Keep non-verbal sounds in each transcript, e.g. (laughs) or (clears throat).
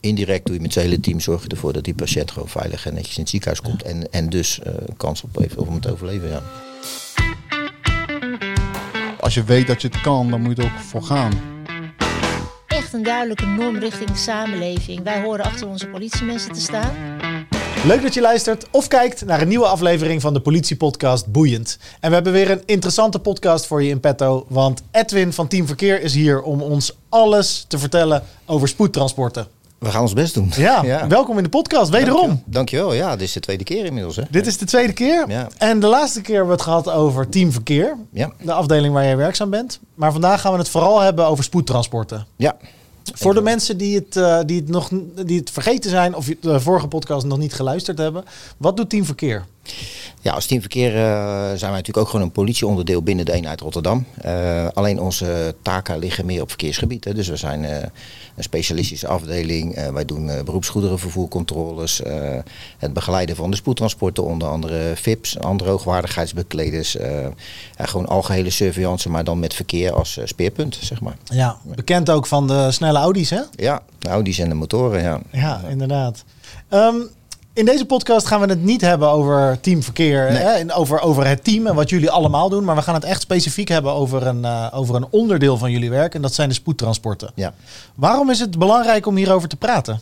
Indirect doe je met zijn hele team zorg je ervoor dat die patiënt gewoon veilig en netjes in het ziekenhuis komt. En, en dus uh, kans op heeft om het overleven. Ja. Als je weet dat je het kan, dan moet je er ook voor gaan. Echt een duidelijke norm richting de samenleving. Wij horen achter onze politiemensen te staan. Leuk dat je luistert of kijkt naar een nieuwe aflevering van de politiepodcast Boeiend. En we hebben weer een interessante podcast voor je in petto. Want Edwin van Team Verkeer is hier om ons alles te vertellen over spoedtransporten. We gaan ons best doen. Ja, (laughs) welkom in de podcast, wederom. Dankjewel. Dankjewel. Ja, dit is de tweede keer inmiddels. Hè? Dit is de tweede keer. Ja. En de laatste keer hebben we het gehad over Team Verkeer. Ja. De afdeling waar jij werkzaam bent. Maar vandaag gaan we het vooral hebben over spoedtransporten. Ja. Voor de mensen die het, uh, die, het nog, die het vergeten zijn of de vorige podcast nog niet geluisterd hebben. Wat doet Team Verkeer? Ja, als teamverkeer uh, zijn wij natuurlijk ook gewoon een politieonderdeel binnen de eenheid Rotterdam. Uh, alleen onze taken liggen meer op verkeersgebied. Hè. Dus we zijn uh, een specialistische afdeling. wij doen beroepsgoederenvervoercontroles. het begeleiden van de spoedtransporten, onder andere VIP's, andere hoogwaardigheidsbekleders. en gewoon algehele surveillance, maar dan met verkeer als speerpunt, zeg maar. Ja, bekend ook van de snelle Audi's, hè? Ja, de Audi's en de motoren, ja. Ja, inderdaad. Um, in deze podcast gaan we het niet hebben over teamverkeer, nee. hè, en over, over het team en wat jullie allemaal doen. Maar we gaan het echt specifiek hebben over een, uh, over een onderdeel van jullie werk. En dat zijn de spoedtransporten. Ja. Waarom is het belangrijk om hierover te praten?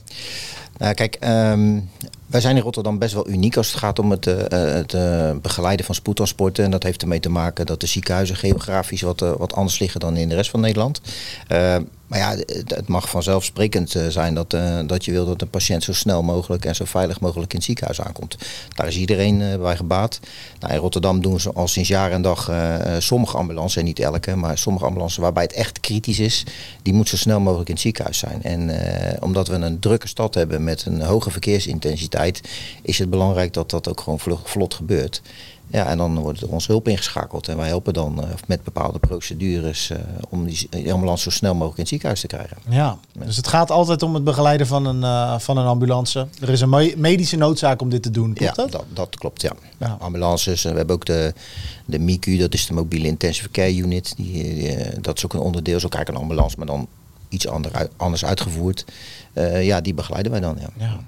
Nou, kijk, um, wij zijn in Rotterdam best wel uniek als het gaat om het, uh, het uh, begeleiden van spoedtransporten. En dat heeft ermee te maken dat de ziekenhuizen geografisch wat, uh, wat anders liggen dan in de rest van Nederland. Maar ja, het, mag vanzelfsprekend zijn dat, dat je wil dat een patiënt zo snel mogelijk en zo veilig mogelijk in het ziekenhuis aankomt. Daar is iedereen bij gebaat. Nou, in Rotterdam doen ze al sinds jaar en dag sommige ambulances, niet elke, maar sommige ambulances waarbij het echt kritisch is, die moeten zo snel mogelijk in het ziekenhuis zijn. En omdat we een drukke stad hebben met een hoge verkeersintensiteit, is het belangrijk dat dat ook gewoon vlot gebeurt. Ja, en dan wordt onze hulp ingeschakeld. En wij helpen dan uh, met bepaalde procedures uh, om die, ambulance zo snel mogelijk in het ziekenhuis te krijgen. Ja, dus het gaat altijd om het begeleiden van een, uh, van een ambulance. Er is een me medische noodzaak om dit te doen, klopt ja, dat? dat? Dat klopt, ja. ja. Ambulances, we hebben ook de, de MICU, dat is de mobiele intensive care unit. Die, die dat is ook een onderdeel, zo kijk een ambulance, maar dan iets ander, anders uitgevoerd. ja, die begeleiden wij dan, ja. ja.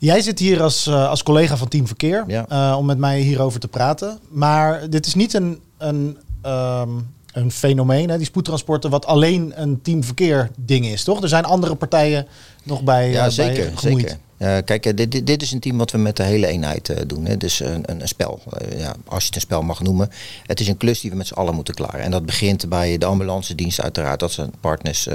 Jij zit hier als, uh, als collega van Team Verkeer ja. uh, om met mij hierover te praten. Maar dit is niet een, een, um, een fenomeen, hè, die spoedtransporten, wat alleen een Team Verkeer ding is, toch? Er zijn andere partijen nog bij. Ja, uh, zeker. bij zeker. Uh, kijk, dit, dit, dit, is een team wat we met de hele eenheid uh, doen. Hè. Dus een, een, een spel, ja, als je het een spel mag noemen. Het is een klus die we met z'n allen moeten klaren. En dat begint bij de ambulance dienst uiteraard, dat zijn partners.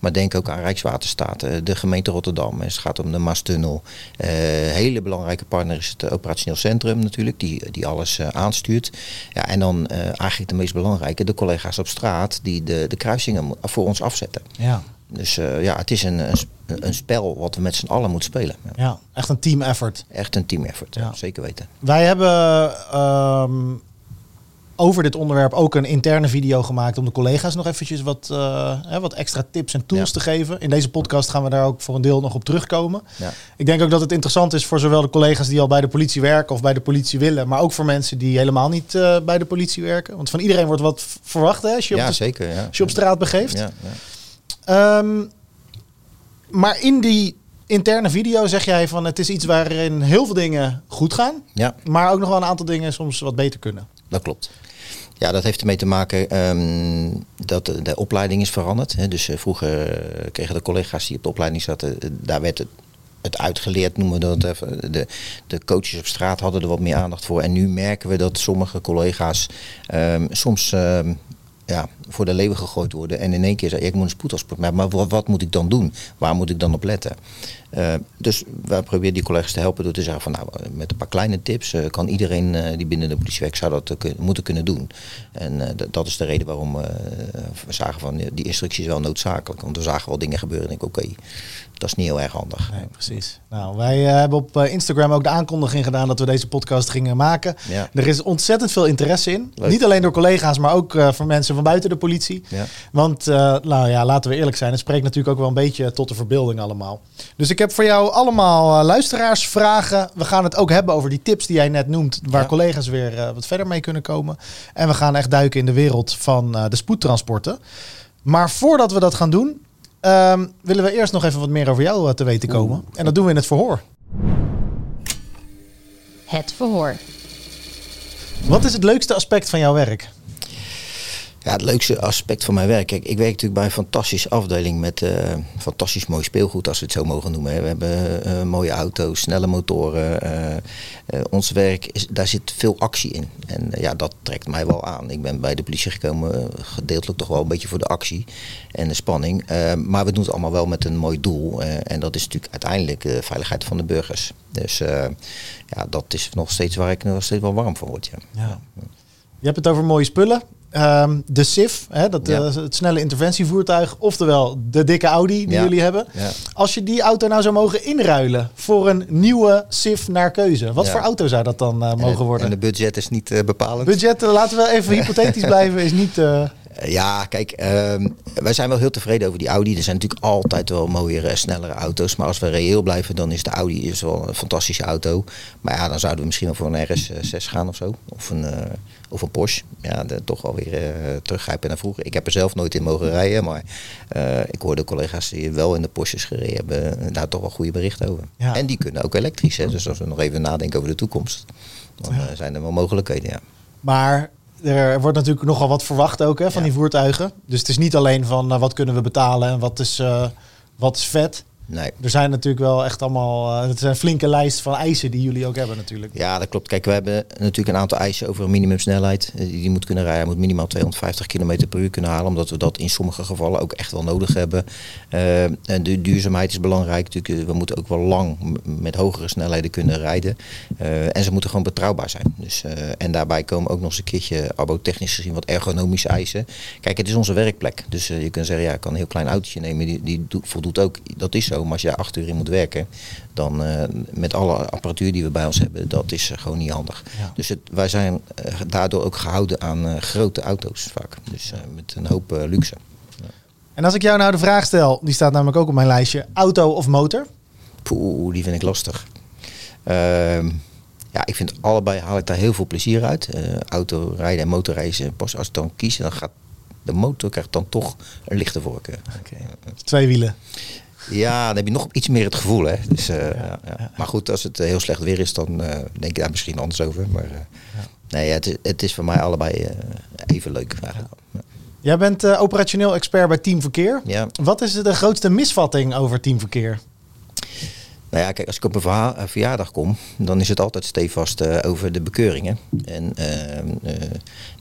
maar denk ook aan Rijkswaterstaat, de gemeente Rotterdam. Het gaat om de Maastunnel. hele belangrijke partner is het operationeel centrum natuurlijk, die, die alles aanstuurt. Ja, en dan eigenlijk de meest belangrijke, de collega's op straat, die de, de kruisingen voor ons afzetten. Ja. Dus uh, ja, het is een, een, een, spel wat we met z'n allen moeten spelen. Ja. ja, echt een team effort. Echt een team effort, ja. zeker weten. Wij hebben um, over dit onderwerp ook een interne video gemaakt om de collega's nog eventjes wat, uh, hè, wat extra tips en tools ja. te geven. In deze podcast gaan we daar ook voor een deel nog op terugkomen. Ja. Ik denk ook dat het interessant is voor zowel de collega's die al bij de politie werken of bij de politie willen, maar ook voor mensen die helemaal niet uh, bij de politie werken. Want van iedereen wordt wat verwacht hè, als je, ja, op, de, zeker, ja. als je op straat begeeft. Ja, Um, maar in die interne video zeg jij van het is iets waarin heel veel dingen goed gaan. Ja. Maar ook nog wel een aantal dingen soms wat beter kunnen. Dat klopt. Ja, dat heeft ermee te maken um, dat de, de, opleiding is veranderd. Hè. Dus uh, vroeger uh, kregen de collega's die op de opleiding zaten, uh, daar werd het, het uitgeleerd, noemen we dat even. De, de coaches op straat hadden er wat meer aandacht voor. En nu merken we dat sommige collega's um, soms um, ja, voor de leeuwen gegooid worden. En in één keer zei ik moet een spoedtransport maken. Maar wat, wat, moet ik dan doen? Waar moet ik dan op letten? Uh, dus wij proberen die collega's te helpen door te zeggen van nou, met een paar kleine tips uh, kan iedereen uh, die binnen de politie werkt zou dat kun, moeten kunnen doen. En dat is de reden waarom we zagen van die instructie is wel noodzakelijk. Want we zagen wel dingen gebeuren en ik oké, okay, dat is niet heel erg handig. Nee, precies. Nou, wij hebben op Instagram ook de aankondiging gedaan dat we deze podcast gingen maken. Ja. Er is ontzettend veel interesse in. Leuk. Niet alleen door collega's, maar ook voor mensen van buiten de politie. Ja. Want, nou ja, laten we eerlijk zijn, het spreekt natuurlijk ook wel een beetje tot de verbeelding allemaal. Dus ik heb voor jou allemaal uh, luisteraarsvragen. We gaan het ook hebben over die tips die jij net noemt, waar Ja. collega's weer uh, wat verder mee kunnen komen. En we gaan echt duiken in de wereld van uh, de spoedtransporten. Maar voordat we dat gaan doen, ehm, willen we eerst nog even wat meer over jou eh, te weten komen. En dat doen we in het verhoor. Het verhoor. Wat is het leukste aspect van jouw werk? Ja, het leukste aspect van mijn werk. Kijk, ik werk natuurlijk bij een fantastische afdeling met eh, fantastisch mooi speelgoed, als we het zo mogen noemen. We hebben eh, mooie auto's, snelle motoren. eh, ons werk, is, daar zit veel actie in. En ja, dat trekt mij wel aan. Ik ben bij de politie gekomen, gedeeltelijk toch wel een beetje voor de actie en de spanning. Maar we doen het allemaal wel met een mooi doel. en dat is natuurlijk uiteindelijk de veiligheid van de burgers. Dus ja, dat is nog steeds waar ik nog steeds wel warm voor word. Ja. Ja. Je hebt het over mooie spullen. Ehm, de SIF, hè, dat, Ja. eh, het snelle interventievoertuig, oftewel de dikke Audi die Ja. jullie hebben. Ja. Als je die auto nou zou mogen inruilen voor een nieuwe SIF naar keuze, wat voor auto zou dat dan eh, En mogen worden? En de budget is niet eh, bepalend. Budget, laten we even (laughs) hypothetisch blijven, is niet... eh, Ja, kijk, ehm, wij zijn wel heel tevreden over die Audi. Er zijn natuurlijk altijd wel mooiere, snellere auto's. Maar als we reëel blijven, dan is de Audi is wel een fantastische auto. Maar ja, dan zouden we misschien wel voor een RS6 gaan of zo. Of een, eh, of een Porsche. Ja, de, toch wel weer eh, teruggrijpen naar vroeger. Ik heb er zelf nooit in mogen rijden. Maar eh, ik hoorde collega's die wel in de Porsches gereden hebben. Daar toch wel goede berichten over. Ja. En die kunnen ook elektrisch. Hè? Dus als we nog even nadenken over de toekomst. Dan zijn er wel mogelijkheden, ja. Maar er wordt natuurlijk nogal wat verwacht ook hè, van Ja. die voertuigen. Dus het is niet alleen van eh, wat kunnen we betalen en wat is, eh, wat is vet. Nee. Er zijn natuurlijk wel echt allemaal... eh, het is een flinke lijst van eisen die jullie ook hebben natuurlijk. Ja, dat klopt. Kijk, we hebben natuurlijk een aantal eisen over een minimumsnelheid. Eh, Die, moet kunnen rijden. Hij moet minimaal 250 km per uur kunnen halen. Omdat we dat in sommige gevallen ook echt wel nodig hebben. Eh, en de duurzaamheid is belangrijk. Natuurlijk, we moeten ook wel lang met hogere snelheden kunnen rijden. En ze moeten gewoon betrouwbaar zijn. Dus, en daarbij komen ook nog eens een keertje, arbotechnisch gezien, wat ergonomische eisen. Kijk, het is onze werkplek. Dus je kunt zeggen, ja, ik kan een heel klein autootje nemen. Die, die doet- voldoet ook. Dat is zo. Maar als je daar acht uur in moet werken, dan eh, met alle apparatuur die we bij ons hebben, dat is eh, gewoon niet handig. Ja. Dus het, wij zijn eh, daardoor ook gehouden aan grote auto's vaak. Dus met een hoop luxe. En als ik jou nou de vraag stel, die staat namelijk ook op mijn lijstje, auto of motor? Poeh, die vind ik lastig. Ehm, ja, ik vind allebei haal ik daar heel veel plezier uit. Eh autorijden en motorreizen. Pas als ik dan kies, dan gaat de motor krijgt dan toch een lichte voorkeur. Twee wielen. Ja, dan heb je nog iets meer het gevoel, hè. Dus, eh, ja, ja. Maar goed, als het eh, heel slecht weer is, dan eh, denk ik daar misschien anders over. Maar nee, het, is, het is voor mij allebei even leuk eigenlijk. Jij bent operationeel expert bij Team Verkeer. Ja. Wat is de grootste misvatting over Team Verkeer? Nou ja, kijk, als ik op een een verjaardag kom, dan is het altijd stevast eh, over de bekeuringen. En eh,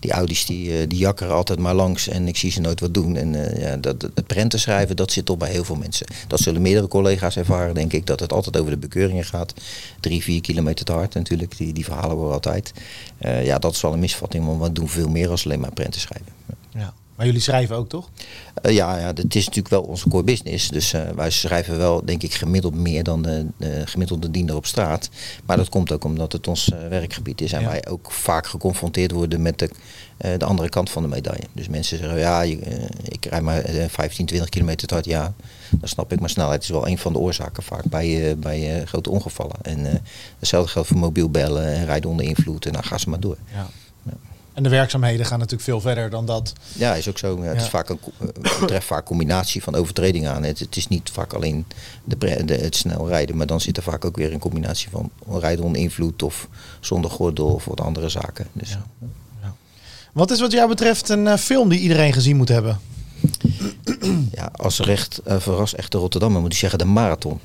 die Audi's die, eh, die jakkeren altijd maar langs en ik zie ze nooit wat doen. En eh, ja, dat, het prenten schrijven, dat zit toch bij heel veel mensen. Dat zullen meerdere collega's ervaren, denk ik, dat het altijd over de bekeuringen gaat. Drie, vier kilometer te hard natuurlijk, die, die verhalen we altijd. Eh, ja, dat is wel een misvatting, want we doen veel meer als alleen maar prenten schrijven. Ja. Maar jullie schrijven ook, toch? Eh, ja, ja, het is natuurlijk wel onze core business. Dus eh, wij schrijven wel, denk ik, gemiddeld meer dan de, de gemiddelde diener op straat. Maar dat komt ook omdat het ons eh, werkgebied is. En Ja. wij ook vaak geconfronteerd worden met de, de andere kant van de medaille. Dus mensen zeggen, ja, je, ik rijd maar eh, 15, 20 kilometer te hard. Ja, dan snap ik. Maar snelheid is wel een van de oorzaken vaak bij, bij grote ongevallen. En hetzelfde geldt voor mobiel bellen en rijden onder invloed. En dan gaan ze maar door. Ja. En de werkzaamheden gaan natuurlijk veel verder dan dat. Ja, is ook zo. Ja, het Ja. is vaak een, eh, betreft vaak combinatie van overtredingen aan. Het, het is niet vaak alleen de, het snel rijden, maar dan zit er vaak ook weer een combinatie van rijden onder invloed of zonder gordel of wat andere zaken. Dus, Ja. Wat is wat jou betreft een eh, film die iedereen gezien moet hebben? ja, als recht uh, verras echte Rotterdammer moet ik zeggen de marathon.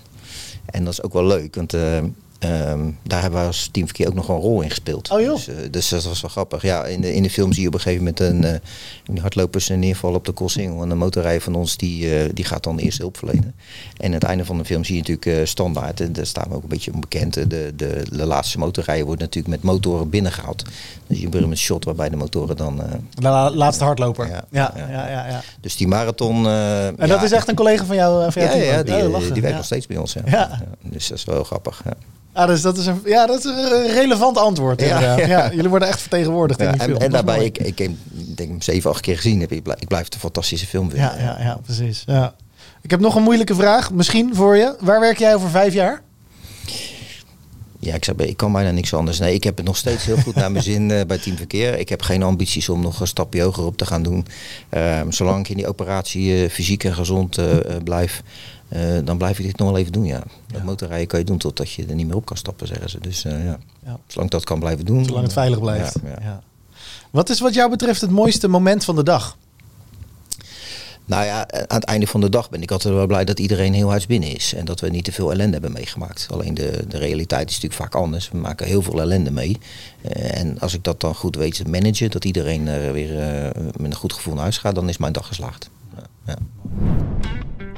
En dat is ook wel leuk, want eh, ehm, daar hebben we als teamverkeer ook nog een rol in gespeeld. Oh, joh. Dus, eh, dus dat was wel grappig. Ja, in, de, in de film zie je op een gegeven moment een, eh, die hardlopers een neervallen op de Koolsingel. En een motorrijder van ons die, eh, die gaat dan eerst hulp verlenen. En aan het einde van de film zie je natuurlijk eh, standaard, en daar staan we ook een beetje onbekend. De, de, de laatste motorrijder wordt natuurlijk met motoren binnengehaald. Dus je hebt een shot waarbij de motoren dan... eh, De la- laatste hardloper. Ja, Ja, ja, ja. ja. ja, dus die marathon... eh, En dat is echt een collega van jou? eh, Van ja, team die, Oh, eh, lachen. die werkt nog steeds bij ons. Ja. Dus dat is wel grappig. Ah, dus dat is een, ja, dat is een relevant antwoord. Ja. Ja, ja. jullie worden echt vertegenwoordigd in die film. en, daarbij, mooi. ik, ik heb denk hem zeven, acht keer gezien. Heb, ik, ik blijf het een fantastische film vinden. Ja, ja, ja, precies. Ja. Ik heb nog een moeilijke vraag, misschien voor je. Waar werk jij over vijf jaar? Ja, ik, zei, ik kan bijna niks anders. Nee, ik heb het nog steeds heel goed naar mijn (laughs) zin uh, bij Team Verkeer. Ik heb geen ambities om nog een stapje hoger op te gaan doen. Uh, zolang ik in die operatie uh, fysiek en gezond blijf, dan blijf ik dit nog wel even doen. Ja. Dat ja. motorrijden kan je doen totdat je er niet meer op kan stappen, zeggen ze. Dus ja. ja. zolang dat kan blijven doen. Zolang het veilig blijft. Ja, Wat is wat jou betreft het mooiste moment van de dag? Nou ja, aan het einde van de dag ben ik altijd wel blij dat iedereen heel huis binnen is. En dat we niet te veel ellende hebben meegemaakt. Alleen de, de realiteit is natuurlijk vaak anders. We maken heel veel ellende mee. Uh, en als ik dat dan goed weet te managen, dat iedereen uh, weer uh, met een goed gevoel naar huis gaat, dan is mijn dag geslaagd. Ja.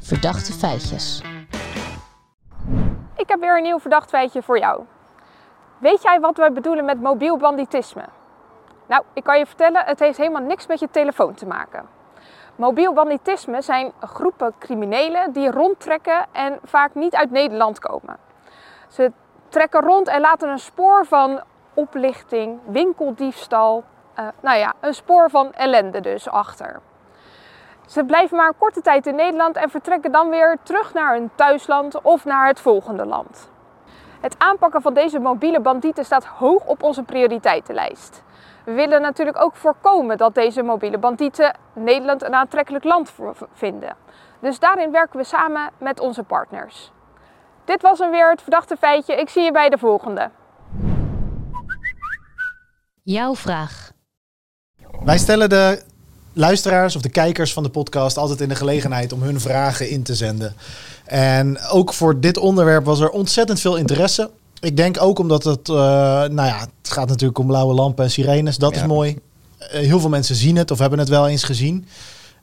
Verdachte feitjes. Ik heb weer een nieuw verdacht feitje voor jou. Weet jij wat wij bedoelen met mobiel banditisme? Nou, ik kan je vertellen, het heeft helemaal niks met je telefoon te maken. Mobiel banditisme zijn groepen criminelen die rondtrekken en vaak niet uit Nederland komen. Ze trekken rond en laten een spoor van oplichting, winkeldiefstal, uh, nou ja, een spoor van ellende dus achter. Ze blijven maar een korte tijd in Nederland en vertrekken dan weer terug naar hun thuisland of naar het volgende land. Het aanpakken van deze mobiele bandieten staat hoog op onze prioriteitenlijst. We willen natuurlijk ook voorkomen dat deze mobiele bandieten Nederland een aantrekkelijk land vinden. Dus daarin werken we samen met onze partners. Dit was hem weer het verdachte feitje. Ik zie je bij de volgende. Jouw vraag. Wij stellen de luisteraars of de kijkers van de podcast altijd in de gelegenheid om hun vragen in te zenden. En ook voor dit onderwerp was er ontzettend veel interesse. Ik denk ook omdat het, uh, nou ja, het gaat natuurlijk om blauwe lampen en sirenes. Dat is mooi. Uh, heel veel mensen zien het of hebben het wel eens gezien.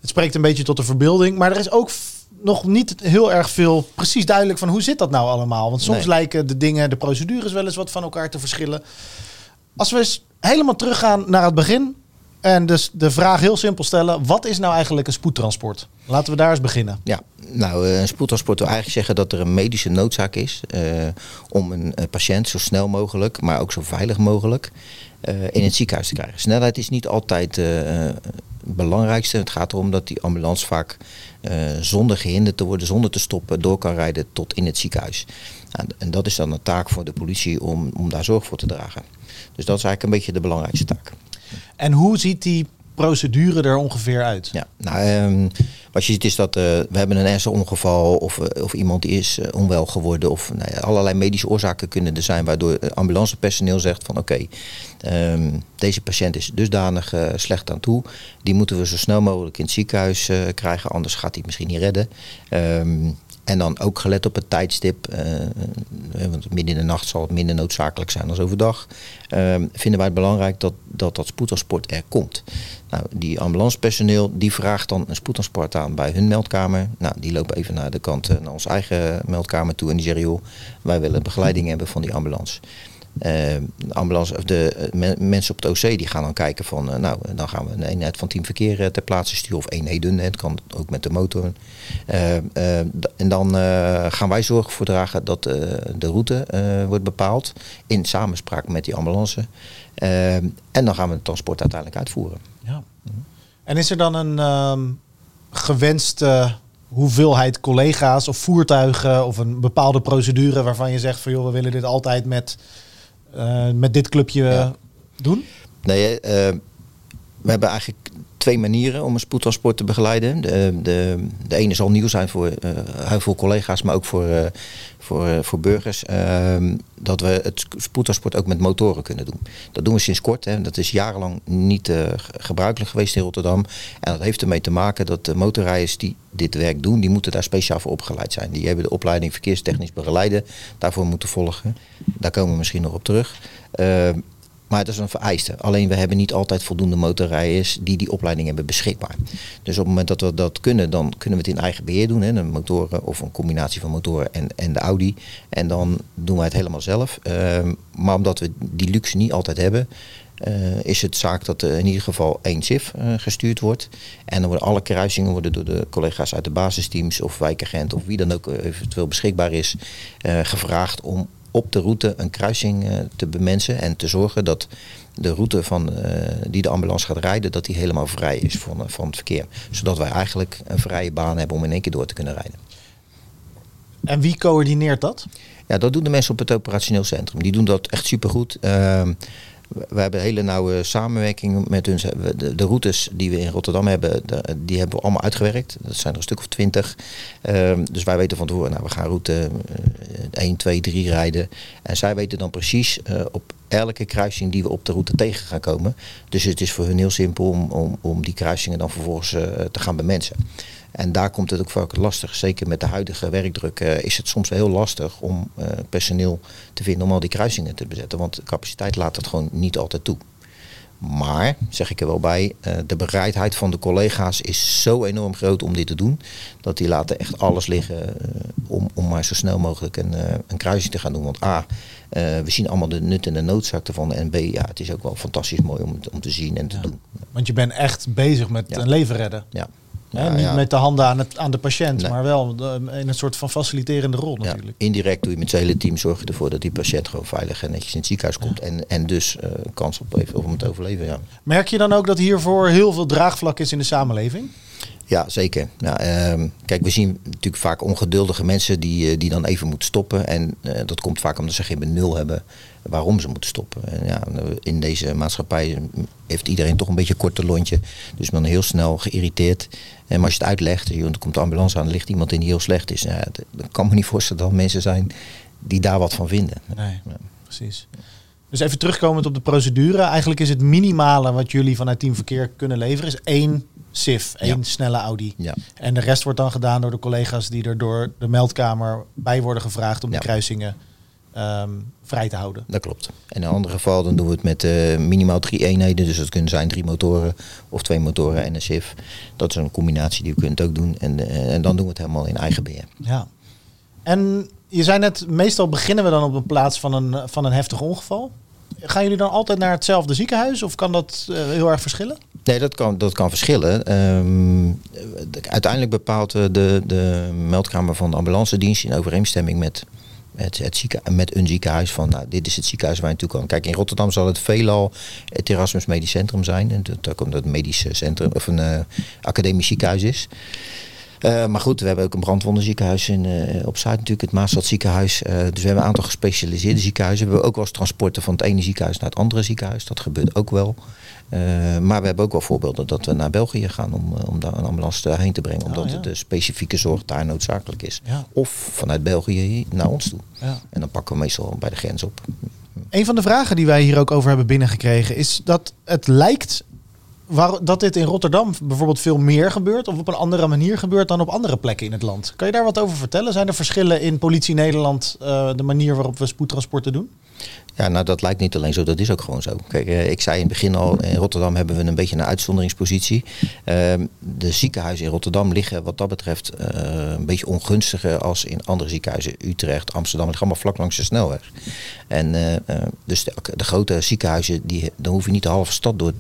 Het spreekt een beetje tot de verbeelding. Maar er is ook nog niet heel erg veel precies duidelijk van hoe zit dat nou allemaal. Want soms nee. lijken de dingen, de procedures wel eens wat van elkaar te verschillen. Als we eens helemaal teruggaan naar het begin. En dus de vraag heel simpel stellen: wat is nou eigenlijk een spoedtransport? Laten we daar eens beginnen. Ja, nou, een spoedtransport wil eigenlijk zeggen dat er een medische noodzaak is uh, om een uh, patiënt zo snel mogelijk, maar ook zo veilig mogelijk in het ziekenhuis te krijgen. Snelheid is niet altijd het belangrijkste. Het gaat erom dat die ambulance vaak zonder gehinderd te worden, zonder te stoppen, door kan rijden tot in het ziekenhuis. En dat is dan een taak voor de politie om, om daar zorg voor te dragen. Dus dat is eigenlijk een beetje de belangrijkste taak. En hoe ziet die procedure er ongeveer uit? Ja, nou, um, wat je ziet is dat uh, we hebben een ernstig ongeval of, uh, of iemand is uh, onwel geworden of nou ja, allerlei medische oorzaken kunnen er zijn waardoor ambulancepersoneel zegt van oké, um, deze patiënt is dusdanig slecht aan toe, die moeten we zo snel mogelijk in het ziekenhuis krijgen, anders gaat hij misschien niet redden. Um, en dan ook gelet op het tijdstip, uh, want midden in de nacht zal het minder noodzakelijk zijn dan overdag. Uh, vinden wij het belangrijk dat dat, dat spoedtransport er komt. Nou, die ambulancepersoneel die vraagt dan een spoedtransport aan bij hun meldkamer. Nou, die lopen even naar de kant, naar onze eigen meldkamer toe en die zeggen joh, wij willen begeleiding hebben van die ambulance. De ambulance, of de uh, mensen op het OC die gaan dan kijken van, uh, nou, dan gaan we een eenheid van team verkeer ter plaatse sturen of eenheden. Het kan ook met de motor. en dan gaan wij zorgen voor dragen dat de route wordt bepaald in samenspraak met die ambulance. en dan gaan we het transport uiteindelijk uitvoeren. Ja. En is er dan een um, gewenste hoeveelheid collega's of voertuigen of een bepaalde procedure waarvan je zegt van joh, we willen dit altijd met met dit clubje doen? Nee, uh, we hebben eigenlijk twee manieren om een spoedtransport te begeleiden. De, de, de ene zal nieuw zijn voor uh, heel veel collega's, maar ook voor, uh, voor, uh, voor burgers. Ehm, dat we het spoedtransport ook met motoren kunnen doen. Dat doen we sinds kort. Hè. Dat is jarenlang niet gebruikelijk geweest in Rotterdam. En dat heeft ermee te maken dat de motorrijders die dit werk doen, die moeten daar speciaal voor opgeleid zijn. Die hebben de opleiding verkeerstechnisch begeleiden daarvoor moeten volgen. Daar komen we misschien nog op terug. Ehm, maar dat is een vereiste. Alleen we hebben niet altijd voldoende motorrijders die die opleiding hebben beschikbaar. Dus op het moment dat we dat kunnen, dan kunnen we het in eigen beheer doen. Hè, een motoren of een combinatie van motoren en, en de Audi. En dan doen wij het helemaal zelf. Uh, maar omdat we die luxe niet altijd hebben, uh, is het zaak dat er in ieder geval één SIF uh, gestuurd wordt. En dan worden alle kruisingen worden door de collega's uit de basisteams of wijkagent of wie dan ook eventueel beschikbaar is, gevraagd om op de route een kruising uh, te bemensen en te zorgen dat de route van, uh, die de ambulance gaat rijden, dat die helemaal vrij is van, van het verkeer. Zodat wij eigenlijk een vrije baan hebben om in één keer door te kunnen rijden. En wie coördineert dat? Ja, dat doen de mensen op het operationeel centrum. Die doen dat echt supergoed. Ehm we hebben hele nauwe samenwerking met hun. De, routes die we in Rotterdam hebben, die hebben we allemaal uitgewerkt. Dat zijn er een stuk of twintig. Ehm, dus wij weten van tevoren, nou, we gaan route eh, 1, 2, 3 rijden. En zij weten dan precies eh, op elke kruising die we op de route tegen gaan komen. Dus het is voor hun heel simpel om, om, om die kruisingen dan vervolgens eh, te gaan bemensen. En daar komt het ook vaak lastig. Zeker met de huidige werkdruk eh, is het soms wel heel lastig om eh, personeel te vinden om al die kruisingen te bezetten. Want de capaciteit laat het gewoon niet altijd toe. Maar, zeg ik er wel bij, eh, de bereidheid van de collega's is zo enorm groot om dit te doen. Dat die laten echt alles liggen om, om maar zo snel mogelijk een, een kruising te gaan doen. Want A, we zien allemaal de nut en de noodzaak ervan. En B, ja, het is ook wel fantastisch mooi om, om te zien en te Ja. doen. Want je bent echt bezig met Ja. een leven redden. Ja. Hè, niet met de handen aan, het, aan de patiënt, Nee. maar wel eh, in een soort van faciliterende rol Ja, natuurlijk. indirect doe je met het hele team zorg je ervoor dat die patiënt gewoon veilig en netjes in het ziekenhuis komt. En, en dus eh, kans op heeft om het overleven. Ja. Merk je dan ook dat hiervoor heel veel draagvlak is in de samenleving? Ja, zeker. Ja, ehm, kijk, we zien natuurlijk vaak ongeduldige mensen die, eh, die dan even moeten stoppen. En dat komt vaak omdat ze geen benul hebben waarom ze moeten stoppen. En ja, in deze maatschappij heeft iedereen toch een beetje een korte lontje. Dus men heel snel geïrriteerd. En maar als je het uitlegt, joh, dan komt de ambulance aan, er ligt iemand in die heel slecht is. Nou dan kan me niet voorstellen dat mensen zijn die daar wat van vinden. Nee, Ja. precies. Dus even terugkomend op de procedure. Eigenlijk is het minimale wat jullie vanuit Team Verkeer kunnen leveren, is één SIF, één Ja. snelle Audi. Ja. En de rest wordt dan gedaan door de collega's die er door de meldkamer bij worden gevraagd om de kruisingen ehm, vrij te houden. Dat klopt. En in een ander geval dan doen we het met eh, minimaal drie eenheden. Dus dat kunnen zijn drie motoren of twee motoren en een SIF. Dat is een combinatie die u kunt ook doen. En, eh, en dan doen we het helemaal in eigen beheer. Ja. En je zei net, meestal beginnen we dan op een plaats van een, van een heftig ongeval. Gaan jullie dan altijd naar hetzelfde ziekenhuis of kan dat eh, heel erg verschillen? Nee, dat kan, dat kan verschillen. Ehm, de- uiteindelijk bepaalt de, de meldkamer van de ambulance dienst in overeenstemming met, het, met een ziekenhuis van nou, dit is het ziekenhuis waar je naartoe kan. Kijk, in Rotterdam zal het veelal het Erasmus Medisch Centrum zijn. En dat, komt het medisch centrum of een eh, academisch ziekenhuis is. Eh, maar goed, we hebben ook een brandwondenziekenhuis in, eh, op Zuid natuurlijk, het Maastad ziekenhuis. Eh, dus we hebben een aantal gespecialiseerde ziekenhuizen. We hebben ook wel eens transporten van het ene ziekenhuis naar het andere ziekenhuis. Dat gebeurt ook wel. Maar we hebben ook wel voorbeelden dat we naar België gaan om, om daar een ambulance heen te brengen. Omdat Oh, ja. het de specifieke zorg daar noodzakelijk is. Ja. Of vanuit België naar ons toe. Ja. En dan pakken we meestal bij de grens op. Een van de vragen die wij hier ook over hebben binnengekregen is dat het lijkt dat dit in Rotterdam bijvoorbeeld veel meer gebeurt of op een andere manier gebeurt dan op andere plekken in het land. Kan je daar wat over vertellen? Zijn er verschillen in politie Nederland, eh, de manier waarop we spoedtransporten doen? Ja, nou dat lijkt niet alleen zo, dat is ook gewoon zo. Kijk, eh, ik zei in het begin al, in Rotterdam hebben we een beetje een uitzonderingspositie. Ehm, de ziekenhuizen in Rotterdam liggen wat dat betreft eh, een beetje ongunstiger als in andere ziekenhuizen. Utrecht, Amsterdam, het gaat allemaal vlak langs de snelweg. En eh, dus de, grote ziekenhuizen, die, dan hoef je niet de halve stad door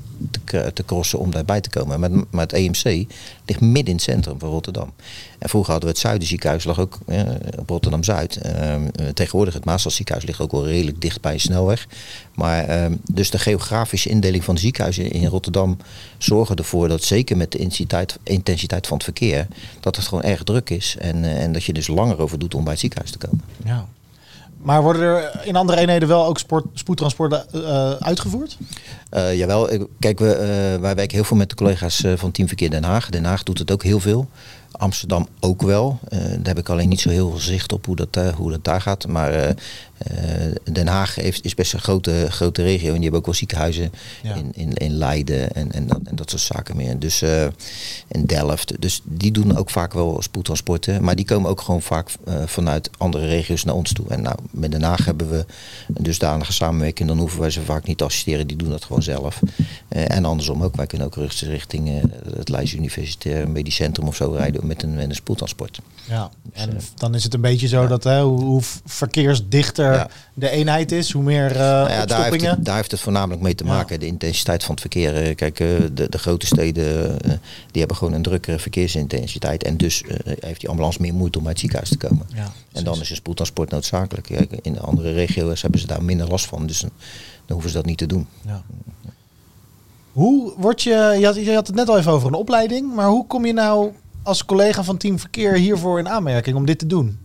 te, te crossen om daarbij te komen. Maar, maar het EMC ligt midden in het centrum van Rotterdam. En vroeger hadden we het Zuiderziekenhuis, lag ook eh, op Rotterdam-Zuid. Ehm, eh, tegenwoordig het Maastadziekenhuis ligt ook wel redelijk dicht bij een snelweg. Maar ehm, dus de geografische indeling van de ziekenhuizen in Rotterdam zorgen ervoor dat zeker met de intensiteit, intensiteit van het verkeer, dat het gewoon erg druk is. En, eh, en dat je dus langer over doet om bij het ziekenhuis te komen. Maar worden er in andere eenheden wel ook sport, spoedtransporten eh, uitgevoerd? Eh, jawel, kijk, we, eh, wij werken heel veel met de collega's van Team Verkeer Den Haag. Den Haag doet het ook heel veel. Amsterdam ook wel. Daar heb ik alleen niet zo heel veel zicht op hoe dat, hoe dat daar gaat. Maar Den Haag heeft, is best een grote, grote regio. En die hebben ook wel ziekenhuizen Ja. in, in, in Leiden en, en, dat, en dat soort zaken meer. Dus uh, in Delft. Dus die doen ook vaak wel spoedtransporten. Maar die komen ook gewoon vaak uh, vanuit andere regio's naar ons toe. En nou, met Den Haag hebben we een dusdanige samenwerking. Dan hoeven wij ze vaak niet te assisteren. Die doen dat gewoon zelf. En andersom ook. Wij kunnen ook rustig richting het Leids Universitair Medisch Centrum of zo rijden met een, met een spoedtransport. Ja, en dus, dan is het een beetje zo dat hè, hoe, hoe verkeersdichter ja. de eenheid is, hoe meer uh, nou ja, daar, heeft het, daar heeft het voornamelijk mee te maken. De intensiteit van het verkeer. Eh, Kijk, de, de grote steden die hebben gewoon een drukkere verkeersintensiteit. En dus heeft die ambulance meer moeite om uit het ziekenhuis te komen. en dan is een spoedtransport noodzakelijk. Kijk, in andere regio's hebben ze daar minder last van. Dus dan, dan hoeven ze dat niet te doen. Hoe word je, je had, je had het net al even over een opleiding, maar hoe kom je nou als collega van Team Verkeer hiervoor in aanmerking om dit te doen?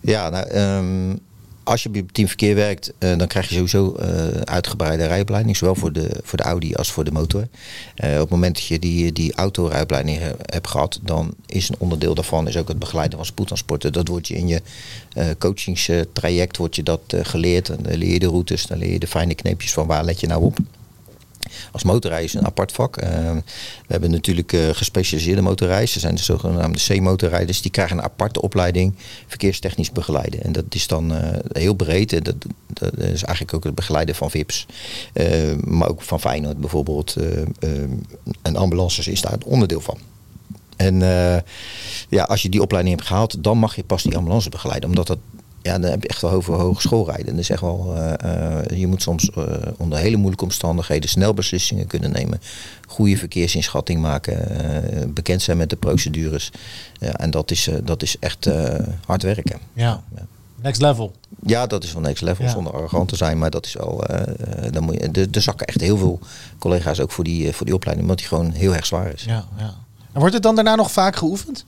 Ja, nou, ehm, als je bij Team Verkeer werkt, eh, dan krijg je sowieso eh, uitgebreide rijopleiding. Zowel voor de, voor de Audi als voor de motor. Eh, op het moment dat je die, die autorijopleiding he- hebt gehad, dan is een onderdeel daarvan is ook het begeleiden van spoedtransporten. Dat wordt je in je coachingstraject wordt je dat geleerd. En dan leer je de routes, dan leer je de fijne kneepjes van waar let je nou op. Als motorrijder is een apart vak. Eh, we hebben natuurlijk eh, gespecialiseerde motorrijders. Er zijn de zogenaamde C-motorrijders. Die krijgen een aparte opleiding verkeerstechnisch begeleiden. En dat is dan eh, heel breed. Dat, dat is eigenlijk ook het begeleiden van VIP's. Maar ook van Feyenoord bijvoorbeeld. en ambulances is daar een onderdeel van. En ja, als je die opleiding hebt gehaald, dan mag je pas die ambulance begeleiden. Omdat dat, ja, dan heb je echt wel over hogeschool rijden. Dat is echt wel, eh, eh, je moet soms eh, onder hele moeilijke omstandigheden snel beslissingen kunnen nemen. Goede verkeersinschatting maken. bekend zijn met de procedures. Ja, en dat is, dat is echt hard werken. Ja. Ja. Next level. Ja, dat is wel next level, Ja. zonder arrogant te zijn. Maar dat is wel, dan moet je, er, er zakken echt heel veel collega's ook voor die, voor die opleiding. Omdat die gewoon heel erg zwaar is. Ja, ja. En wordt het dan daarna nog vaak geoefend?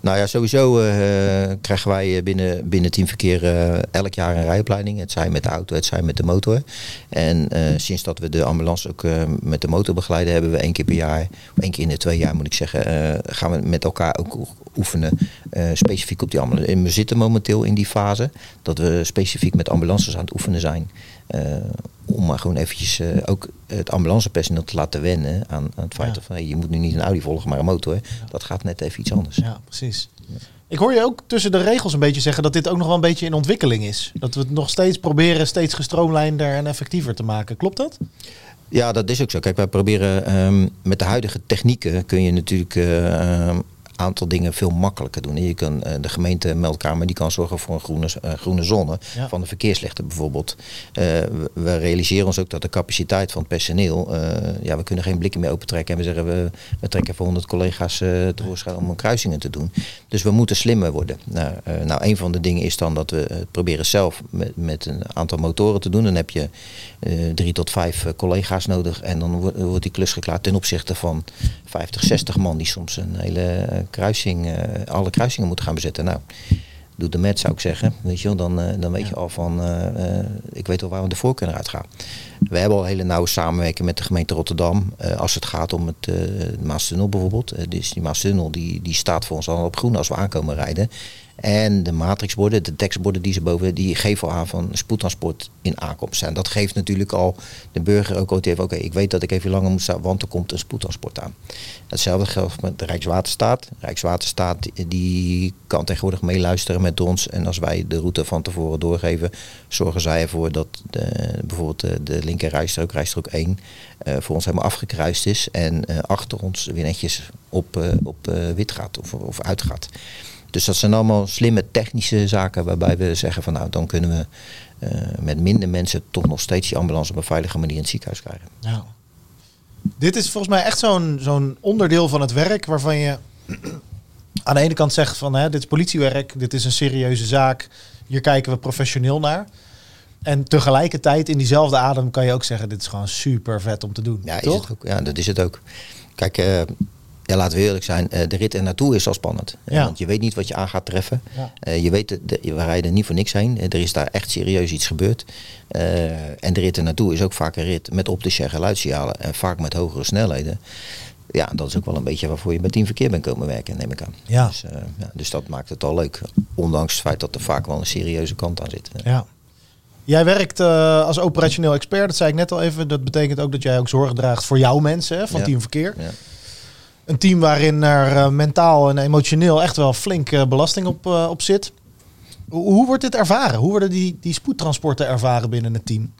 Nou ja, sowieso eh, krijgen wij eh, binnen, binnen Teamverkeer eh, elk jaar een rijopleiding. Het zij met de auto, het zij met de motor. En sinds dat we de ambulance ook met de motor begeleiden, hebben we één keer per jaar, één keer in de twee jaar moet ik zeggen, gaan we met elkaar ook oe- oefenen specifiek op die ambulance. En we zitten momenteel in die fase dat we specifiek met ambulances aan het oefenen zijn. Eh, om maar gewoon eventjes eh, ook het ambulancepersoneel te laten wennen aan, aan het feit Ja. van hey, je moet nu niet een Audi volgen, maar een motor. Dat gaat net even iets anders. Ja, precies. Ik hoor je ook tussen de regels een beetje zeggen dat dit ook nog wel een beetje in ontwikkeling is. Dat we het nog steeds proberen steeds gestroomlijnder en effectiever te maken. Klopt dat? Ja, dat is ook zo. Kijk, wij proberen ehm, met de huidige technieken kun je natuurlijk een aantal dingen veel makkelijker doen. Je kan, eh, de gemeente meldkamer die kan zorgen voor een groene, groene zone Ja. van de verkeerslichten bijvoorbeeld. Eh, we, realiseren ons ook dat de capaciteit van het personeel, eh, ja, we kunnen geen blikken meer opentrekken en we zeggen we, we trekken voor 100 collega's eh tevoorschijn om een kruisingen te doen. Dus we moeten slimmer worden. Nou, nou, een van de dingen is dan dat we het proberen zelf met, met een aantal motoren te doen. Dan heb je drie tot vijf eh, collega's nodig. En dan wordt, wordt die klus geklaard ten opzichte van 50, 60 man die soms een hele eh, kruising, eh, alle kruisingen moeten gaan bezetten. Nou, doe de met zou ik zeggen. Weet je wel, dan, eh, dan weet je al van, eh, eh, ik weet wel waar we de voorkeur naar uitgaan. We hebben al hele nauwe samenwerking met de gemeente Rotterdam. eh, als het gaat om het uh, Maastunnel bijvoorbeeld. Eh, dus die Maastunnel die, die staat voor ons al op groen als we aankomen rijden. En de matrixborden, de tekstborden die ze boven, die geven al aan van spoedtransport in aankomst. En dat geeft natuurlijk al de burger ook al het even, oké, ik weet dat ik even langer moet staan, want er komt een spoedtransport aan. Hetzelfde geldt met de Rijkswaterstaat. Rijkswaterstaat die kan tegenwoordig meeluisteren met ons. En als wij de route van tevoren doorgeven, zorgen zij ervoor dat de, bijvoorbeeld de, linker rijstrook, rijstrook 1, uh, voor ons helemaal afgekruist is. En uh, achter ons weer netjes op, uh, op wit gaat of, of uitgaat. Dus dat zijn allemaal slimme technische zaken waarbij we zeggen van nou dan kunnen we uh, met minder mensen toch nog steeds die ambulance op een veilige manier in het ziekenhuis krijgen. Ja. Dit is volgens mij echt zo'n zo'n onderdeel van het werk waarvan je (clears throat) aan de ene kant zegt van hè, dit is politiewerk, dit is een serieuze zaak, hier kijken we professioneel naar. En tegelijkertijd in diezelfde adem kan je ook zeggen dit is gewoon super vet om te doen. Ja, toch? Is het ook, ja dat is het ook. Kijk, uh, ja, laten we eerlijk zijn, uh, de rit er naartoe is al spannend. Ja. Want je weet niet wat je aan gaat treffen. Ja. Uh, je weet, de, de, we rijden niet voor niks heen. er is daar echt serieus iets gebeurd. En de rit er naartoe is ook vaak een rit met optische en geluidssignalen. En vaak met hogere snelheden. Ja, dat is ook wel een beetje waarvoor je met teamverkeer bent komen werken, neem ik aan. Ja. Dus, ja, dus dat maakt het al leuk. Ondanks het feit dat er vaak wel een serieuze kant aan zit. Ja. Jij werkt uh, als operationeel expert, dat zei ik net al even. Dat betekent ook dat jij ook zorg draagt voor jouw mensen hè, van Ja. Team Verkeer. Ja. Een team waarin er uh, mentaal en emotioneel echt wel flink uh, belasting op, op zit. Hoe, wordt dit ervaren? Hoe worden die, die spoedtransporten ervaren binnen het team?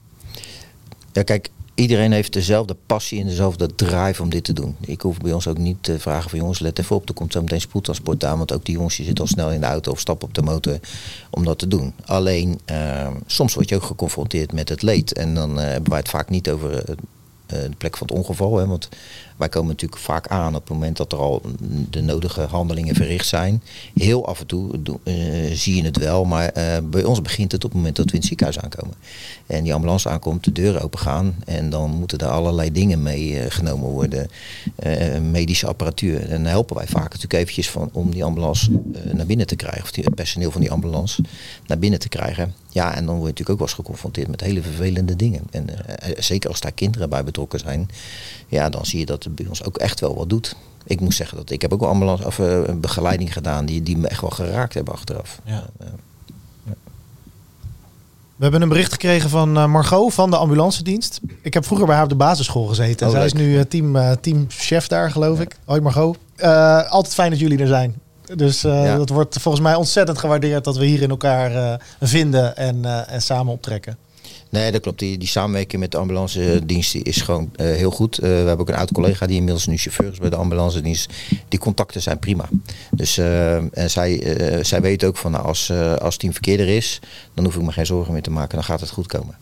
Ja, kijk, iedereen heeft dezelfde passie en dezelfde drive om dit te doen. Ik hoef bij ons ook niet te vragen van jongens, let even op, er komt zo meteen spoedtransport aan. Want ook die jongens zitten al snel in de auto of stappen op de motor om dat te doen. Alleen, uh, soms word je ook geconfronteerd met het leed. En dan hebben wij het vaak niet over de plek van het ongeval. Hè, want wij komen natuurlijk vaak aan op het moment dat er al de nodige handelingen verricht zijn. Heel af en toe eh, zie je het wel, maar eh, bij ons begint het op het moment dat we in het ziekenhuis aankomen. En die ambulance aankomt, de deuren open gaan en dan moeten er allerlei dingen mee eh, genomen worden. medische apparatuur. En dan helpen wij vaak natuurlijk eventjes van, om die ambulance naar binnen te krijgen. Of die, het personeel van die ambulance naar binnen te krijgen. Ja, en dan word je natuurlijk ook wel eens geconfronteerd met hele vervelende dingen. En zeker als daar kinderen bij betrokken zijn, ja, dan zie je dat het bij ons ook echt wel wat doet. Ik moet zeggen dat ik heb ook wel ambulance of eh, een begeleiding gedaan die, die me echt wel geraakt hebben achteraf. Ja. We hebben een bericht gekregen van eh, Margot van de ambulancedienst. Ik heb vroeger bij haar op de basisschool gezeten. Oh, Zij is nu eh, team, eh, teamchef daar, geloof ik. Hoi Margot. Eh, altijd fijn dat jullie er zijn. Dus eh, Ja. dat wordt volgens mij ontzettend gewaardeerd dat we hier in elkaar eh, vinden en, eh, en samen optrekken. Nee, dat klopt. Die, die samenwerking met de ambulance dienst die is gewoon eh, heel goed. Eh, we hebben ook een oud collega die inmiddels nu chauffeur is bij de ambulance dienst. Die contacten zijn prima. Dus eh, en zij, zij weet ook van nou, als, als team verkeerder is, dan hoef ik me geen zorgen meer te maken. Dan gaat het goed komen.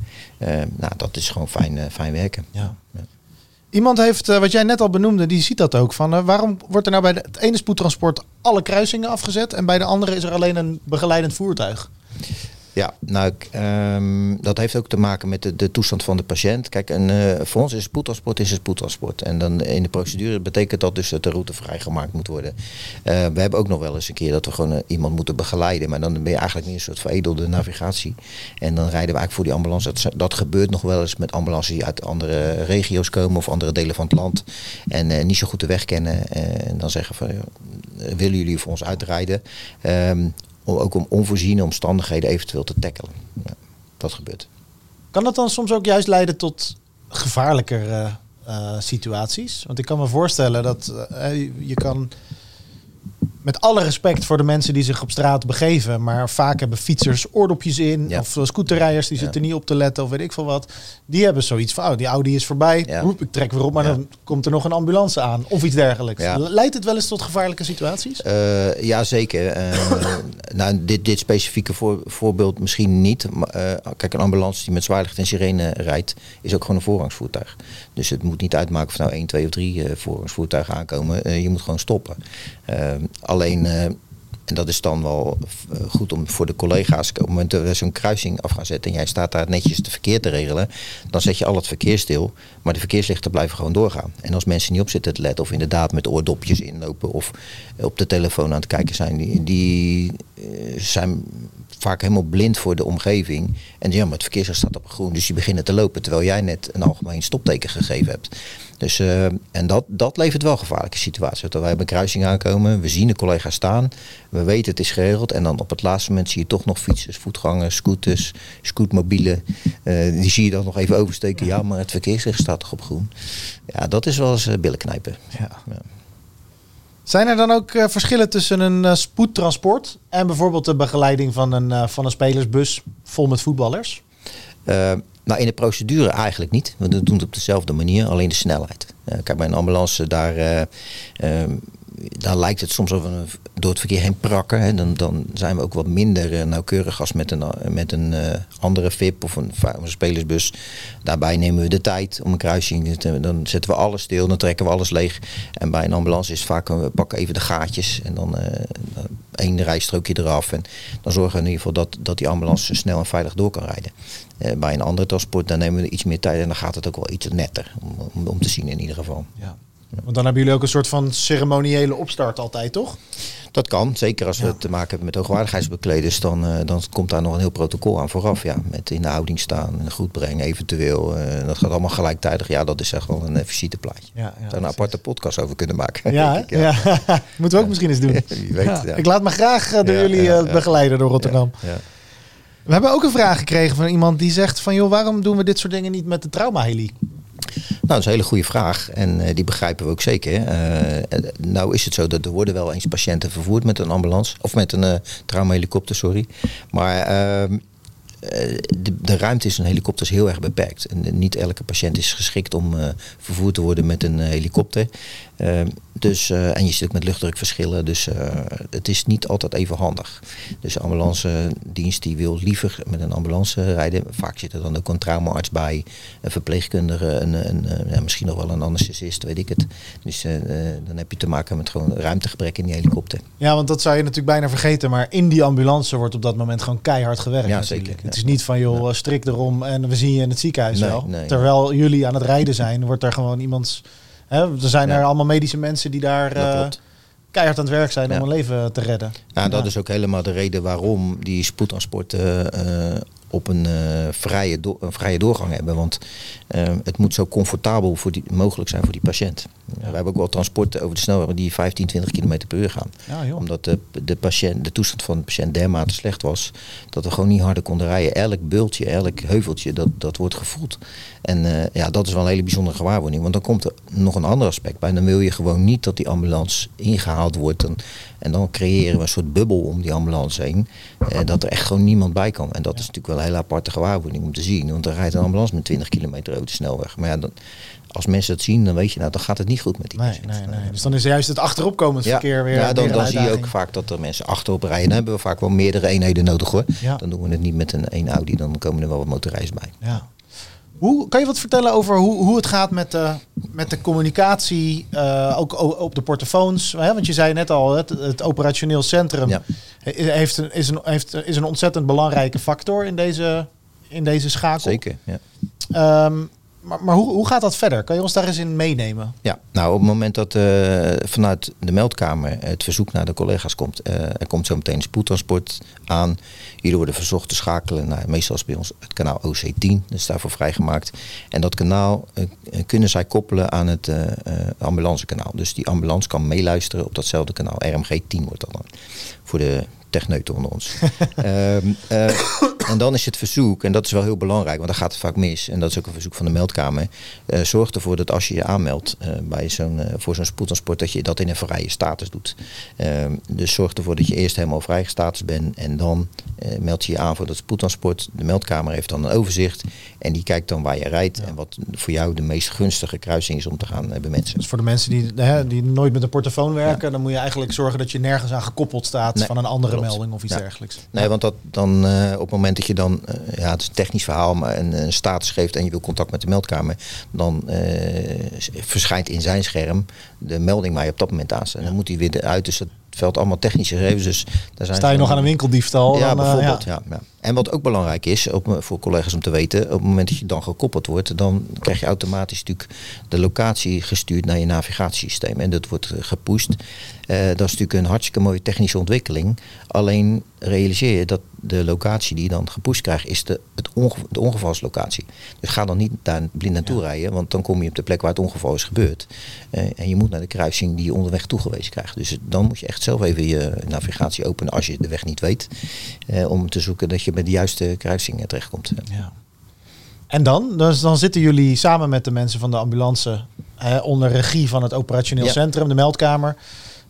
Nou, dat is gewoon fijn, fijn werken. Ja. Iemand heeft, wat jij net al benoemde, die ziet dat ook. Van, waarom wordt er nou bij de- het ene spoedtransport alle kruisingen afgezet en bij de andere is er alleen een begeleidend voertuig? Ja, nou, ik, ehm, dat heeft ook te maken met de, de toestand van de patiënt. Kijk, eh, voor ons is spoedtransport is het spoedtransport. En dan in de procedure betekent dat dus dat de route vrijgemaakt moet worden. Eh, we hebben ook nog wel eens een keer dat we gewoon eh, iemand moeten begeleiden. Maar dan ben je eigenlijk meer een soort veredelde navigatie. En dan rijden we eigenlijk voor die ambulance. Dat, gebeurt nog wel eens met ambulances die uit andere regio's komen of andere delen van het land. En niet zo goed de weg kennen. En dan zeggen van, willen jullie voor ons uitrijden? Ehm, om, ook om onvoorziene omstandigheden eventueel te tackelen. Ja, dat gebeurt. Kan dat dan soms ook juist leiden tot gevaarlijker eh, eh, situaties? Want ik kan me voorstellen dat eh, je kan, met alle respect voor de mensen die zich op straat begeven, maar vaak hebben fietsers oordopjes in, Ja. of scooterrijders die Ja. zitten niet op te letten, of weet ik veel wat. Die hebben zoiets van, oh, die Audi is voorbij, Ja. Roep, ik trek weer op, maar dan komt er nog een ambulance aan, of iets dergelijks. Leidt het wel eens tot gevaarlijke situaties? Eh, ja, zeker. Eh, (laughs) nou, dit, dit specifieke voor, voorbeeld misschien niet. Maar, eh, kijk, een ambulance die met zwaarlicht en sirene rijdt, is ook gewoon een voorrangsvoertuig. Dus het moet niet uitmaken of nou 1, 2 of 3 eh, voorrangsvoertuigen aankomen. Eh, je moet gewoon stoppen. Eh, alleen, eh, en dat is dan wel goed om voor de collega's, op het moment dat we zo'n kruising af gaan zetten en jij staat daar netjes het verkeer te regelen, dan zet je al het verkeer stil, maar de verkeerslichten blijven gewoon doorgaan. En als mensen niet op zitten te letten of inderdaad met oordopjes inlopen of op de telefoon aan het kijken zijn, die, zijn vaak helemaal blind voor de omgeving. En ja, maar het verkeerslicht staat op groen, dus die beginnen te lopen terwijl jij net een algemeen stopteken gegeven hebt. Dus, eh, en dat, dat levert wel gevaarlijke situaties. Want wij hebben een kruising aankomen, we zien de collega staan, we weten het is geregeld. En dan op het laatste moment zie je toch nog fietsers, voetgangers, scooters, scootmobielen. Eh, die zie je dan nog even oversteken. Ja, maar het verkeerslicht staat toch op groen. Ja, dat is wel eens eh, billen knijpen. Ja. Ja. Zijn er dan ook eh, verschillen tussen een eh, spoedtransport en bijvoorbeeld de begeleiding van een, eh, van een spelersbus vol met voetballers? Nou, in de procedure eigenlijk niet. We doen het op dezelfde manier, alleen de snelheid. Kijk, bij een ambulance, daar, daar lijkt het soms over een, door het verkeer heen prakken. Hè. Dan, dan zijn we ook wat minder eh, nauwkeurig als met een, eh, met een eh, andere VIP of een, spelersbus. Daarbij nemen we de tijd om een kruising te Dan zetten we alles stil, dan trekken we alles leeg. En bij een ambulance is vaak, we pakken even de gaatjes en dan dan één rijstrookje eraf. En dan zorgen we in ieder geval dat, dat die ambulance snel en veilig door kan rijden. Bij een andere transport dan nemen we iets meer tijd en dan gaat het ook wel iets netter om, om, om te zien in ieder geval. Ja. Want dan hebben jullie ook een soort van ceremoniële opstart altijd, toch? Dat kan, zeker als Ja. we te maken hebben met hoogwaardigheidsbekleders, dan, eh, dan komt daar nog een heel protocol aan vooraf. Ja, met in de houding staan, een goed brengen eventueel. eh, dat gaat allemaal gelijktijdig. Ja, dat is echt wel een uh, visiteplaatje. Ja, ja, Daar een aparte podcast over kunnen maken. Ja, (laughs) moeten we ook misschien eens doen. (laughs) Wie weet. Ik laat me graag eh, door jullie eh, begeleiden door Rotterdam. We hebben ook een vraag gekregen van iemand die zegt van... joh, waarom doen we dit soort dingen niet met de traumaheli? Nou, dat is een hele goede vraag en eh, die begrijpen we ook zeker. Eh, eh, nou is het zo dat er worden wel eens patiënten vervoerd met een ambulance of met een eh traumahelikopter, sorry. Maar ehm, eh, de, de ruimte is in helikopters heel erg beperkt. En niet elke patiënt is geschikt om vervoerd te worden met een helikopter. Uh, dus, uh, en je zit ook met luchtdrukverschillen, dus uh, het is niet altijd even handig. Dus de ambulance dienst die wil liever met een ambulance rijden. Vaak zit er dan ook een traumaarts bij, een verpleegkundige, een, een, ja, misschien nog wel een anesthesist, weet ik het. Dus dan heb je te maken met gewoon ruimtegebrek in die helikopter. Ja, want dat zou je natuurlijk bijna vergeten, maar in die ambulance wordt op dat moment gewoon keihard gewerkt. Ja, natuurlijk. zeker. Het is niet van joh, strik erom en we zien je in het ziekenhuis Nee, wel. nee. Terwijl jullie aan het rijden zijn, wordt er gewoon iemands... Hè, er zijn er allemaal medische mensen die daar eh, keihard aan het werk zijn Ja. om een leven te redden. Ja, dat Ja. is ook helemaal de reden waarom die spoedtransporten eh, op een, eh, vrije do- een vrije doorgang hebben. Want eh, het moet zo comfortabel voor die, mogelijk zijn voor die patiënt. We hebben ook wel transporten over de snelweg die 15, 20 km per uur gaan. Ja. Omdat de, de, patiënt, de toestand van de patiënt dermate slecht was dat we gewoon niet harder konden rijden. Elk bultje, elk heuveltje, dat, dat wordt gevoeld. En eh, ja, dat is wel een hele bijzondere gewaarwording. Want dan komt er nog een ander aspect bij. Dan wil je gewoon niet dat die ambulance ingehaald wordt. En, en dan creëren we een soort bubbel om die ambulance heen. eh, dat er echt gewoon niemand bij kan. En dat is natuurlijk wel een hele aparte gewaarwording om te zien. Want dan rijdt een ambulance met 20 kilometer over de snelweg. Maar ja, dan, als mensen dat zien, dan weet je, nou, dan gaat het niet goed met die Nee, nee, nee. Dus dan is juist het achteropkomend verkeer weer. ja, dan, weer dan zie je ook vaak dat er mensen achterop rijden. Dan hebben we vaak wel meerdere eenheden nodig hoor. Ja. Dan doen we het niet met een één Audi, dan komen er wel wat motorrijders bij. Ja. Hoe, kan je wat vertellen over hoe, hoe het gaat met de, met de communicatie, eh, ook op de portofoons? Hè? Want je zei net al, het, het operationeel centrum Ja. heeft een, is, een, heeft, is een ontzettend belangrijke factor in deze, in deze schakel. Zeker, ja. Ehm, maar maar hoe, hoe gaat dat verder? Kan je ons daar eens in meenemen? Ja, nou op het moment dat eh, vanuit de meldkamer het verzoek naar de collega's komt, eh, er komt zo meteen een spoedtransport aan. Jullie worden verzocht te schakelen naar meestal is bij ons het kanaal OC10, dat is daarvoor vrijgemaakt. En dat kanaal eh, kunnen zij koppelen aan het ambulancekanaal. Dus die ambulance kan meeluisteren op datzelfde kanaal. RMG10 wordt dat dan voor de techneuten onder ons. (laughs) Ehm, eh, en dan is het verzoek, en dat is wel heel belangrijk, want dan gaat het vaak mis. En dat is ook een verzoek van de meldkamer. Eh, zorg ervoor dat als je je aanmeldt eh, bij zo'n, voor zo'n spoedtransport, dat je dat in een vrije status doet. Ehm, dus zorg ervoor dat je eerst helemaal vrij status bent en dan meld je je aan voor dat spoedtransport. De meldkamer heeft dan een overzicht en die kijkt dan waar je rijdt en wat voor jou de meest gunstige kruising is om te gaan eh, bemensen. Dus voor de mensen die, hè, die nooit met een portofoon werken, dan moet je eigenlijk zorgen dat je nergens aan gekoppeld staat Nee, van een andere melding of iets Ja. dergelijks. Nee, want dat dan eh, op het moment dat je dan, eh, ja, het is een technisch verhaal, maar een, een status geeft en je wil contact met de meldkamer, dan eh, verschijnt in zijn scherm de melding waar je op dat moment aan staat. En dan moet hij weer eruit, dus dat veld allemaal technische gegevens. Dus daar zijn Sta je nog aan een winkeldiefstal? ja, dan, bijvoorbeeld. ja. Ja, En wat ook belangrijk is op, voor collega's om te weten, op het moment dat je dan gekoppeld wordt, dan krijg je automatisch natuurlijk de locatie gestuurd naar je navigatiesysteem. En dat wordt gepusht. Eh, dat is natuurlijk een hartstikke mooie technische ontwikkeling. Alleen realiseer je dat de locatie die je dan gepusht krijgt, is de, het onge de ongevalslocatie. Dus ga dan niet daar blind naartoe rijden, want dan kom je op de plek waar het ongeval is gebeurd. Eh, en je moet naar de kruising die je onderweg toegewezen krijgt. Dus dan moet je echt zelf even je navigatie openen als je de weg niet weet. eh, om te zoeken dat je bij de juiste kruising terechtkomt. Ja. En dan? Dus dan zitten jullie samen met de mensen van de ambulance hè, onder regie van het operationeel Ja. centrum, de meldkamer.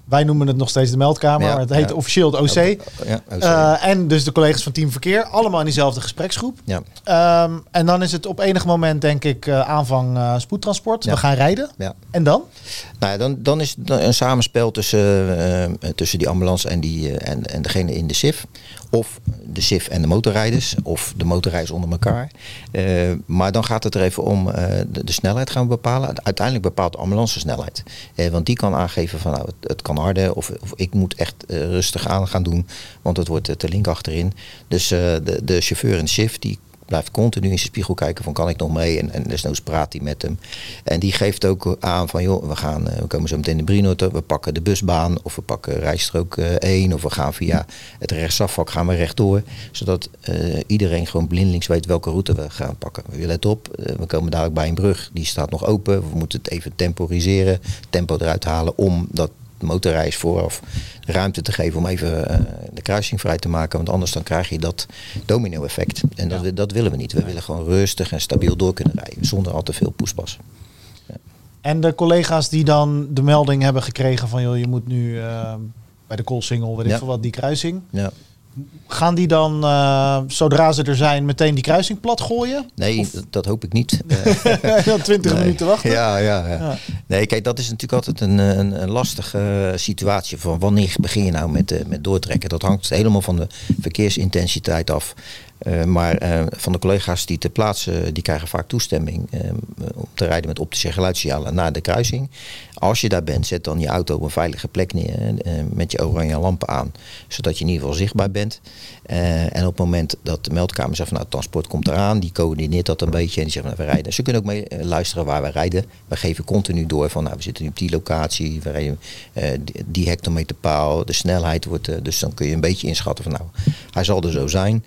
Wij noemen het nog steeds de meldkamer, Ja, maar het heet ja. officieel het OC. Ja. Eh, en dus de collega's van Team Verkeer, allemaal in diezelfde gespreksgroep. ja, Ehm, en dan is het op enig moment, denk ik, eh, aanvang eh, spoedtransport. We gaan rijden. ja. En dan? Nou, ja, dan, dan is het een samenspel tussen, tussen die ambulance en, die, en, en degene in de SIF. Of de SIF en de motorrijders. Of de motorrijders onder elkaar. Eh, maar dan gaat het er even om eh, de, snelheid gaan we bepalen. Uiteindelijk bepaalt de ambulance snelheid. Eh, want die kan aangeven van nou, het, kan harder. Of, of ik moet echt rustig aan gaan doen. Want het wordt te link achterin. Dus de, de chauffeur de SIF die blijft continu in zijn spiegel kijken van kan ik nog mee en, en desnoods praat hij met hem. En die geeft ook aan van joh, we, gaan, eh, we komen zo meteen de Brinotte, we pakken de busbaan of we pakken rijstrook eh, 1 of we gaan via het rechtsafvak gaan we rechtdoor. Zodat eh, iedereen gewoon blindelings weet welke route we gaan pakken. Let op, eh, we komen dadelijk bij een brug, die staat nog open. We moeten het even temporiseren, tempo eruit halen om dat motorreis vooraf ruimte te geven om even eh, de kruising vrij te maken. Want anders dan krijg je dat domino-effect. En dat, dat willen we niet. We willen gewoon rustig en stabiel door kunnen rijden. Zonder al te veel poespas. En de collega's die dan de melding hebben gekregen van... joh, je moet nu eh, bij de Koolsingel, weet ik Ja. veel wat, die kruising. Ja. Gaan die dan, eh, zodra ze er zijn, meteen die kruising plat gooien? Nee, dat, dat hoop ik niet. (laughs) Eh, Dan 20 Nee. minuten wachten? Ja, ja, ja, Ja. Nee, kijk, dat is natuurlijk altijd een, een, een lastige eh, situatie. Van wanneer begin je nou met, eh, met doortrekken? Dat hangt helemaal van de verkeersintensiteit af. Eh, maar eh, van de collega's die ter plaatse, die krijgen vaak toestemming eh, om te rijden met optische geluidssignalen naar de kruising. Als je daar bent, zet dan je auto op een veilige plek neer eh, met je oranje lampen aan, zodat je in ieder geval zichtbaar bent. Eh, en op het moment dat de meldkamer zegt van nou, transport komt eraan, die coördineert dat een beetje en die zegt nou, we rijden. Ze kunnen ook mee eh, luisteren waar we rijden. We geven continu door van nou, we zitten nu op die locatie, we rijden die, hectometerpaal, de snelheid wordt, dus dan kun je een beetje inschatten van nou, hij zal er zo zijn.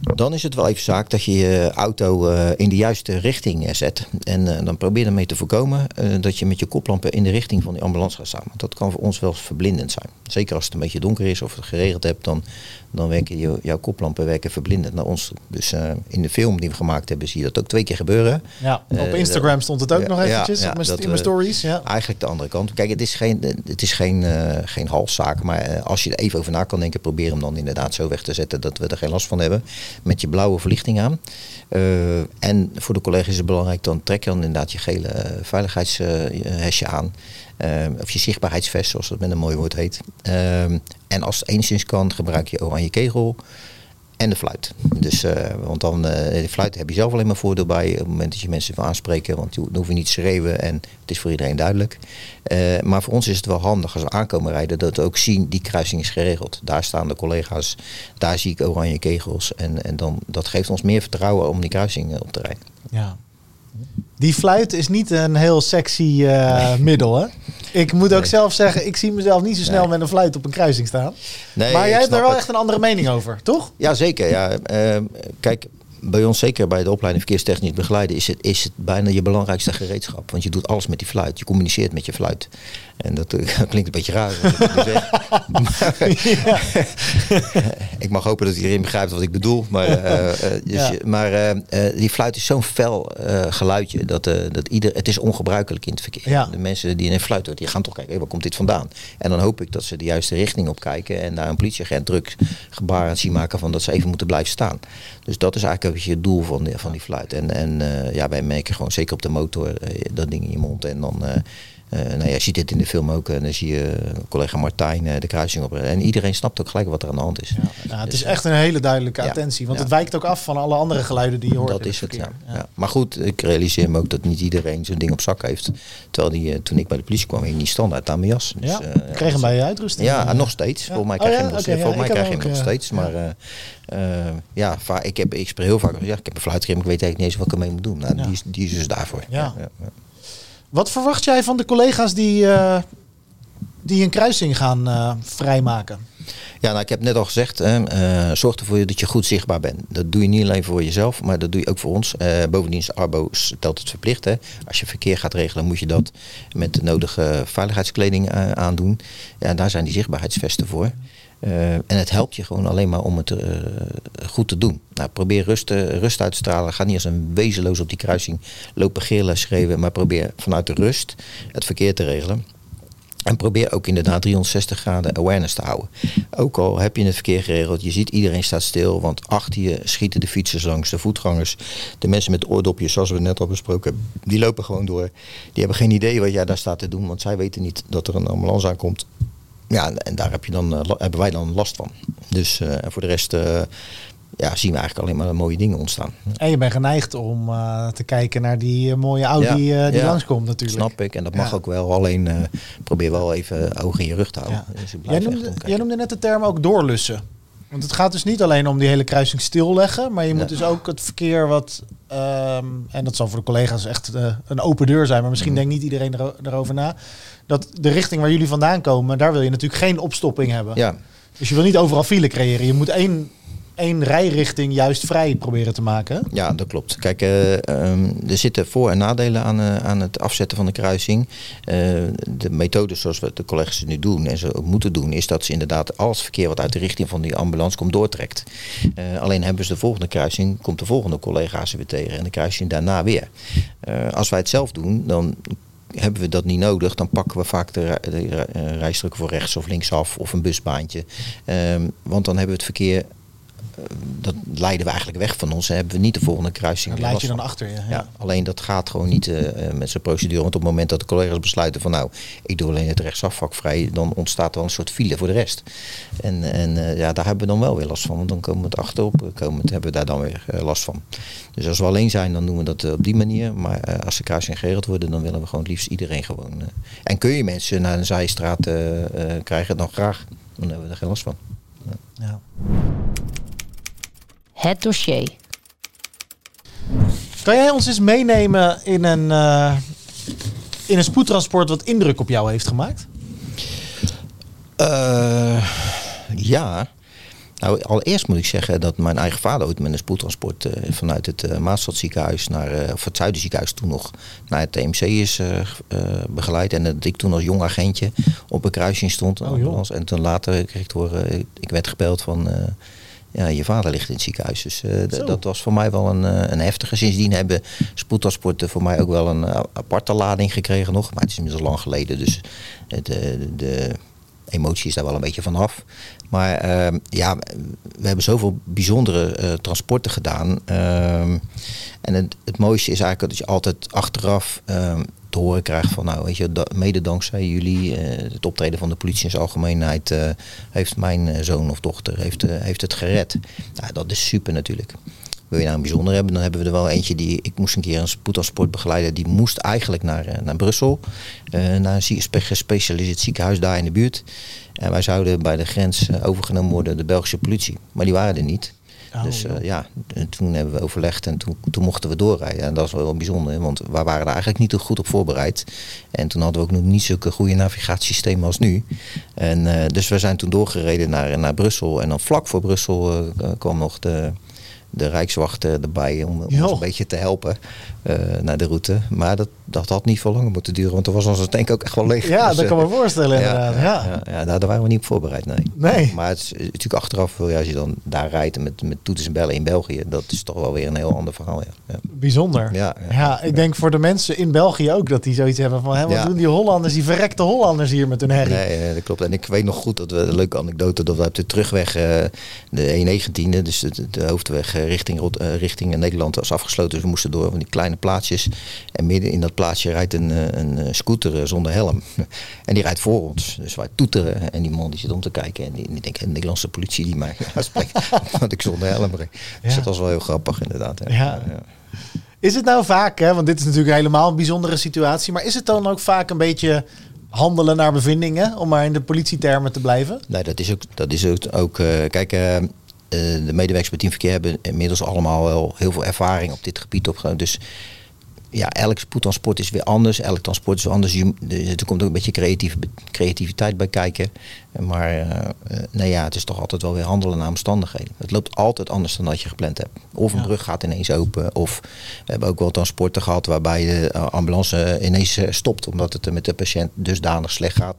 Dan is het wel even zaak dat je je auto eh, in de juiste richting eh, zet. En eh, dan probeer ermee te voorkomen dat je met je koplampen in de richting van die ambulance gaat staan. Want dat kan voor ons wel verblindend zijn. Zeker als het een beetje donker is of het geregeld hebt, dan, dan werken je, jouw koplampen werken verblindend naar ons. toe. Dus eh, in de film die we gemaakt hebben, zie je dat ook twee keer gebeuren. Ja, op Eh, Instagram stond het ook ja, nog eventjes ja, op mijn, dat, in mijn eh, stories. Ja. Eigenlijk de andere kant. Kijk, het is geen, het is geen, geen halszaak. Maar als je er even over na kan denken, probeer hem dan inderdaad zo weg te zetten dat we er geen last van hebben. Met je blauwe verlichting aan. En voor de collega's is het belangrijk, dan trek je dan inderdaad je gele veiligheidshesje aan. Uh, of je zichtbaarheidsvest, zoals dat met een mooi woord heet. Uh, en als het enigszins kan, gebruik je oranje kegel en de fluit. Dus, uh, want dan, uh, de fluit heb je zelf alleen maar voordeel bij op het moment dat je mensen wil aanspreken. Want dan hoef je niet te schreeuwen en het is voor iedereen duidelijk. Uh, maar voor ons is het wel handig als we aankomen rijden dat we ook zien die kruising is geregeld. Daar staan de collega's, daar zie ik oranje kegels. En, en dan, dat geeft ons meer vertrouwen om die kruising op te rijden. Ja. Die fluit is niet een heel sexy uh, nee. middel, hè? Ik moet ook nee. zelf zeggen, ik zie mezelf niet zo snel nee. met een fluit op een kruising staan. Nee, maar jij hebt er wel het. echt een andere mening over, toch? Ja, zeker. Ja. Uh, kijk, bij ons, zeker bij de opleiding verkeerstechnisch begeleiden, is het, is het bijna je belangrijkste gereedschap. Want je doet alles met die fluit. Je communiceert met je fluit. En dat, uh, (laughs) klinkt een beetje raar. maar, (laughs) ik mag hopen dat iedereen begrijpt wat ik bedoel. Maar, uh, dus ja. je, maar die fluit is zo'n fel geluidje dat, dat ieder, het is ongebruikelijk in het verkeer. Ja. De mensen die in een fluit horen, die gaan toch kijken, hey, waar komt dit vandaan? En dan hoop ik dat ze de juiste richting op kijken en daar een politieagent druk gebaar aan zien maken van dat ze even moeten blijven staan. Dus dat is eigenlijk een beetje het doel van, de, van die fluit. En, en uh, ja, wij merken gewoon zeker op de motor uh, dat ding in je mond. En dan, uh, nou ja, je ziet dit in de film ook. En dan zie je collega Martijn de kruising op. En iedereen snapt ook gelijk wat er aan de hand is. Ja, nou, het dus, is echt een hele duidelijke attentie. Want het wijkt ook af van alle andere geluiden die je hoort. Dat is het, ja. Maar goed, ik realiseer me ook dat niet iedereen zo'n ding op zak heeft. Terwijl die, toen ik bij de politie kwam, hing die standaard aan mijn jas. Dus, ja, ik kreeg hem bij je uitrusting. Ja, nog steeds. Volgens mij krijg je hem nog, okay, volgens mij krijg je hem nog steeds. Maar ja, ik, heb, ik spreek heel vaak, ja, ik heb een fluitgrim, ik weet eigenlijk niet eens wat ik ermee moet doen. Nou, die, is, die is dus daarvoor. Ja. Wat verwacht jij van de collega's die, uh, die een kruising gaan uh, vrijmaken? Ja, nou, ik heb net al gezegd, hè, uh, zorg ervoor dat je goed zichtbaar bent. Dat doe je niet alleen voor jezelf, maar dat doe je ook voor ons. Bovendien is Arbo stelt het verplicht. Hè. Als je verkeer gaat regelen, moet je dat met de nodige veiligheidskleding aandoen. Ja, daar zijn die zichtbaarheidsvesten voor. Uh, en het helpt je gewoon alleen maar om het uh, goed te doen. Nou, probeer rust, uh, rust uit te stralen. Ga niet als een wezenloos op die kruising lopen gillen, schreeuwen. Maar probeer vanuit de rust het verkeer te regelen. En probeer ook inderdaad 360 graden awareness te houden. Ook al heb je het verkeer geregeld, je ziet iedereen staat stil. Want achter je schieten de fietsers langs, de voetgangers. De mensen met oordopjes, zoals we net al besproken die lopen gewoon door. Die hebben geen idee wat jij daar staat te doen. Want zij weten niet dat er een ambulance aankomt. Ja, en daar heb je dan, uh, hebben wij dan last van. Dus uh, voor de rest uh, ja, zien we eigenlijk alleen maar mooie dingen ontstaan. En je bent geneigd om te kijken naar die mooie Audi ja, die ja, langskomt natuurlijk. Snap ik, en dat mag ja. ook wel. Alleen probeer wel even ogen in je rug te houden. Dus jij, noemde, jij noemde net de term ook doorlussen. Want het gaat dus niet alleen om die hele kruising stilleggen, maar je moet dus ook het verkeer wat, um, en dat zal voor de collega's echt een open deur zijn, maar misschien mm. denkt niet iedereen er, erover na, dat de richting waar jullie vandaan komen, daar wil je natuurlijk geen opstopping hebben. Ja. Dus je wil niet overal file creëren. Je moet één, één rijrichting juist vrij proberen te maken. Ja, dat klopt. Kijk, uh, um, er zitten voor- en nadelen aan, uh, aan het afzetten van de kruising. Uh, de methode zoals we de collega's nu doen en ze ook moeten doen, is dat ze inderdaad al het verkeer wat uit de richting van die ambulance komt doortrekt. Alleen hebben ze de volgende kruising, komt de volgende collega ze weer tegen en de kruising daarna weer. Als wij het zelf doen, dan hebben we dat niet nodig, dan pakken we vaak de, de eh, voor rechts of linksaf of een busbaantje. Ehm, want dan hebben we het verkeer, dat leiden we eigenlijk weg van ons. En hebben we niet de volgende kruising. Dat leid je dan achter je. Ja. Ja, alleen dat gaat gewoon niet eh, eh, met zijn procedure. Want op het moment dat de collega's besluiten van nou, ik doe alleen het rechtsafvak vrij, dan ontstaat er wel een soort file voor de rest. En, en eh, ja, daar hebben we dan wel weer last van. Want dan komen we het achterop, komen het, hebben we daar dan weer last van. Dus als we alleen zijn, dan doen we dat op die manier. Maar als de kruisingen geregeld worden, dan willen we gewoon het liefst iedereen gewoon. En kun je mensen naar een zijstraat krijgen, dan graag. Dan hebben we er geen last van. Ja. Het dossier. Kan jij ons eens meenemen in een, eh, in een spoedtransport wat indruk op jou heeft gemaakt? Eh, ja. Nou, allereerst moet ik zeggen dat mijn eigen vader ooit met een spoedtransport eh, vanuit het uh, Maastadziekenhuis naar, eh, of het Zuiderziekenhuis toen nog, naar het TMC is eh, eh, begeleid. En dat ik toen als jong agentje op een kruising stond. Oh, en toen later kreeg ik te horen, ik- werd gebeld van, eh, ja, je vader ligt in het ziekenhuis. Dus eh, dat was voor mij wel een, eh, een heftige. Sindsdien hebben spoedtransporten voor mij ook wel een eh, aparte lading gekregen nog. Maar het is inmiddels lang geleden, dus eh, de emotie is daar wel een beetje vanaf. Maar ehm, ja, we hebben zoveel bijzondere eh, transporten gedaan. Ehm, en het, het mooiste is eigenlijk dat je altijd achteraf ehm, te horen krijgt van, nou weet je, mede dankzij jullie, eh, het optreden van de politie in zijn algemeenheid, eh, heeft mijn eh, zoon of dochter heeft, heeft het gered. Dat is super natuurlijk. Wil je nou een bijzonder hebben, dan hebben we er wel eentje die. Ik moest een keer een spoedtransport begeleiden. Die moest eigenlijk naar, naar Brussel. naar een gespecialiseerd ziekenhuis daar in de buurt. En wij zouden bij de grens overgenomen worden door de Belgische politie. Maar die waren er niet. Oh, dus eh, ja, en toen hebben we overlegd en toen, toen mochten we doorrijden. En dat is wel bijzonder, want we waren er eigenlijk niet goed op voorbereid. En toen hadden we ook nog niet zulke goede navigatiesystemen als nu. En, eh, dus we zijn toen doorgereden naar, naar Brussel. En dan vlak voor Brussel eh, kwam nog de, de Rijkswacht erbij om, ons een beetje te helpen eh, naar de route. Maar dat, dat had niet veel langer moeten duren, want dan was onze tank ook echt wel leeg. Ja, Dus, dat eh, kan me voorstellen inderdaad. Ja, ja, ja, daar, daar waren we niet op voorbereid, nee. Nee. Maar het is eh, natuurlijk achteraf, als je dan daar rijdt met, met toeters en bellen in België, dat is toch wel weer een heel ander verhaal. Ja, ja. Bijzonder. Ja, Ja, ik denk voor de mensen in België ook dat die zoiets hebben van... Hè, wat doen die Hollanders, die verrekte Hollanders hier met hun herrie? Nee, nee, dat klopt. En ik weet nog goed dat we een leuke anekdote dat we op de terugweg de E19, dus de, de hoofdweg richting, richting Nederland was afgesloten. Dus we moesten door van die kleine plaatsjes. En midden in dat plaatsje rijdt een, eh, een eh, scooter eh, zonder helm. (laughs) en die rijdt voor ons. Dus wij toeteren en die man die zit om te kijken. En die, die denkt, de Nederlandse politie die mij (laughs) aanspreekt. (laughs) dat ik zonder helm rijd. Dus Ja. dat was wel heel grappig inderdaad. hè. Ja. Is het nou vaak, hè, want dit is natuurlijk helemaal een bijzondere situatie... maar is het dan ook vaak een beetje handelen naar bevindingen... om maar in de politietermen te blijven? Nee, dat is ook. Dat is ook, ook kijk, de medewerkers bij Team Verkeer hebben inmiddels allemaal wel heel veel ervaring op dit gebied opgedaan. Dus ja, elk spoedtransport is weer anders. Elk transport is anders. Je, de- er komt ook een beetje creatief, creativiteit bij kijken. Maar eh, nee, ja, het is toch altijd wel weer handelen naar omstandigheden. Het loopt altijd anders dan dat je gepland hebt. Of een Ja. brug gaat ineens open. Of we hebben ook wel transporten gehad waarbij de eh, ambulance ineens stopt. Omdat het met de patiënt dusdanig slecht gaat.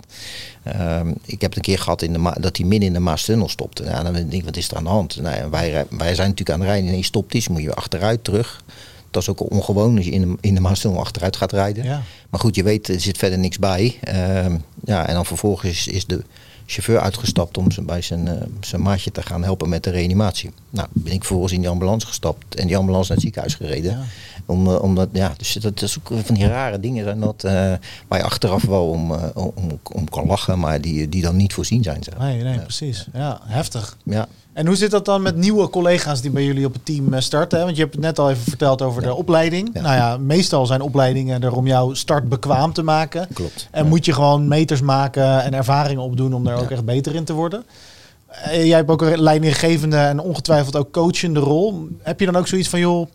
Ehm, ik heb het een keer gehad in de Ma- dat hij midden in de Maastunnel stopte. Nou, dan denk ik, wat is er aan de hand? Nou, wij, wij zijn natuurlijk aan het rijden. Ineens stopt iets, moet je weer achteruit terug. Dat is ook ongewoon als je in de, in de achteruit gaat rijden. Ja. Maar goed, je weet, er zit verder niks bij. Ehm, ja, en dan vervolgens is, is de chauffeur uitgestapt om zijn, bij zijn, eh, zijn maatje te gaan helpen met de reanimatie. Nou, ben ik vervolgens in die ambulance gestapt en die ambulance naar het ziekenhuis gereden. Ja. Om, eh, omdat, ja, dus dat is ook van die rare dingen zijn dat, eh, waar je achteraf wel om, eh, om, om kan lachen, maar die, die dan niet voorzien zijn. Zeg. Nee, nee, precies. Ja, heftig. Ja. En hoe zit dat dan met nieuwe collega's die bij jullie op het team eh, starten? Want je hebt het net al even verteld over de opleiding. Ja. Nou ja, meestal zijn opleidingen er om jouw start bekwaam te maken. Klopt. En Ja. moet je gewoon meters maken en ervaringen opdoen om daar ook echt beter in te worden. Eh, jij hebt ook een leidinggevende en ongetwijfeld ook coachende rol. Heb je dan ook zoiets van, joh,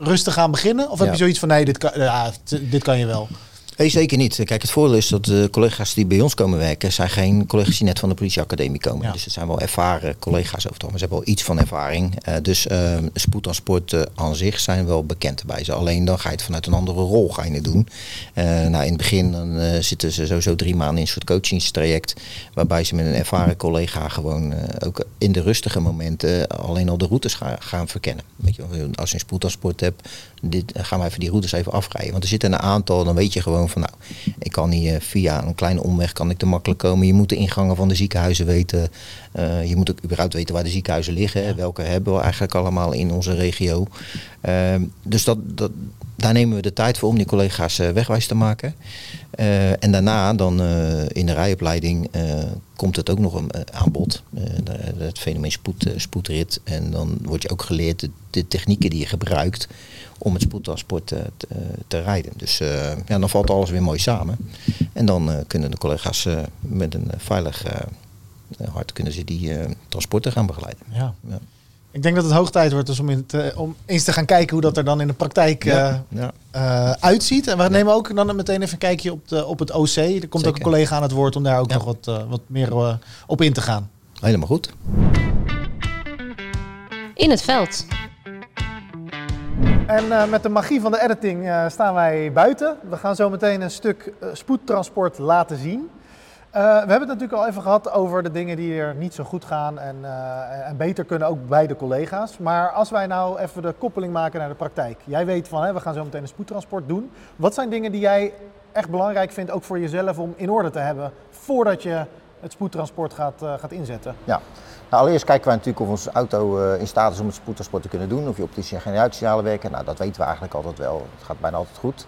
rustig aan beginnen? Of heb je zoiets van, nee, dit kan, ja, dit kan je wel? Nee, zeker niet. Kijk, het voordeel is dat de collega's die bij ons komen werken, zijn geen collega's die net van de politieacademie komen. Ja. Dus het zijn wel ervaren collega's over het algemeen. Ze hebben wel iets van ervaring. Eh, dus eh, aan zich zijn wel bekend bij ze. Alleen dan ga je het vanuit een andere rol ga je het doen. Eh, nou, in het begin dan, zitten ze sowieso drie maanden in een soort coachingstraject. Waarbij ze met een ervaren collega gewoon ook in de rustige momenten alleen al de routes ga- gaan verkennen. Weet je, als je een spoedtransport hebt, dit, gaan we even die routes even afrijden. Want er zitten een aantal, dan weet je gewoon van nou, ik kan hier via een kleine omweg kan ik er makkelijk komen. Je moet de ingangen van de ziekenhuizen weten. Uh, je moet ook überhaupt weten waar de ziekenhuizen liggen. Welke hebben we eigenlijk allemaal in onze regio. Uh, dus dat, dat, daar nemen we de tijd voor om die collega's uh, wegwijs te maken. Uh, en daarna dan in de rijopleiding komt het ook nog een aanbod. het fenomeen spoed, spoedrit. En dan word je ook geleerd de, de technieken die je gebruikt om het spoedtransport te, te, te rijden. Dus ja, dan valt alles weer mooi samen. En dan kunnen de collega's met een veilig hart kunnen ze die transporten gaan begeleiden. Ja. ja. Ik denk dat het hoog tijd wordt dus om, in te, om eens te gaan kijken hoe dat er dan in de praktijk ja, uh, Uh, uitziet. En we nemen ook dan meteen even een kijkje op, de, op het OC. Er komt ook een collega aan het woord om daar ook nog wat, uh, wat meer op in te gaan. Helemaal goed. In het veld. En met de magie van de editing staan wij buiten. We gaan zo meteen een stuk spoedtransport laten zien. Uh, we hebben het natuurlijk al even gehad over de dingen die er niet zo goed gaan en, uh, en beter kunnen ook bij de collega's. Maar als wij nou even de koppeling maken naar de praktijk. Jij weet van, hè, we gaan zo meteen een spoedtransport doen. Wat zijn dingen die jij echt belangrijk vindt, ook voor jezelf, om in orde te hebben voordat je het spoedtransport gaat, uh, gaat inzetten? Ja, nou, allereerst kijken wij natuurlijk of onze auto in staat is om het spoedtransport te kunnen doen. Of je optische en generatiesignalen werken. Nou, dat weten we eigenlijk altijd wel. Het gaat bijna altijd goed.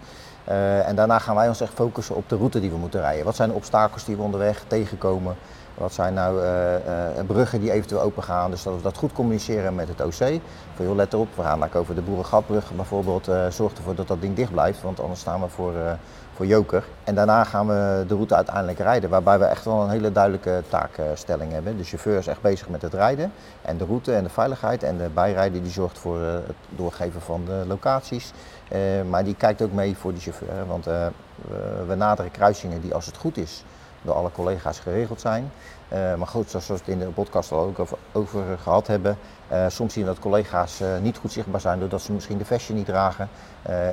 Uh, en daarna gaan wij ons echt focussen op de route die we moeten rijden. Wat zijn de obstakels die we onderweg tegenkomen? Wat zijn nou uh, uh, bruggen die eventueel open gaan? Dus dat we dat goed communiceren met het OC. Voor heel let erop, we gaan over de Boerengatbrug bijvoorbeeld. zorg ervoor dat dat ding dicht blijft, want anders staan we voor, voor joker. En daarna gaan we de route uiteindelijk rijden, waarbij we echt wel een hele duidelijke taakstelling hebben. De chauffeur is echt bezig met het rijden en de route en de veiligheid. En de bijrijder die zorgt voor het doorgeven van de locaties. Uh, maar die kijkt ook mee voor de chauffeur. Want uh, we naderen kruisingen die als het goed is door alle collega's geregeld zijn. Uh, maar goed, zoals we het in de podcast al ook over, gehad hebben, soms zien we dat collega's niet goed zichtbaar zijn doordat ze misschien de vestje niet dragen.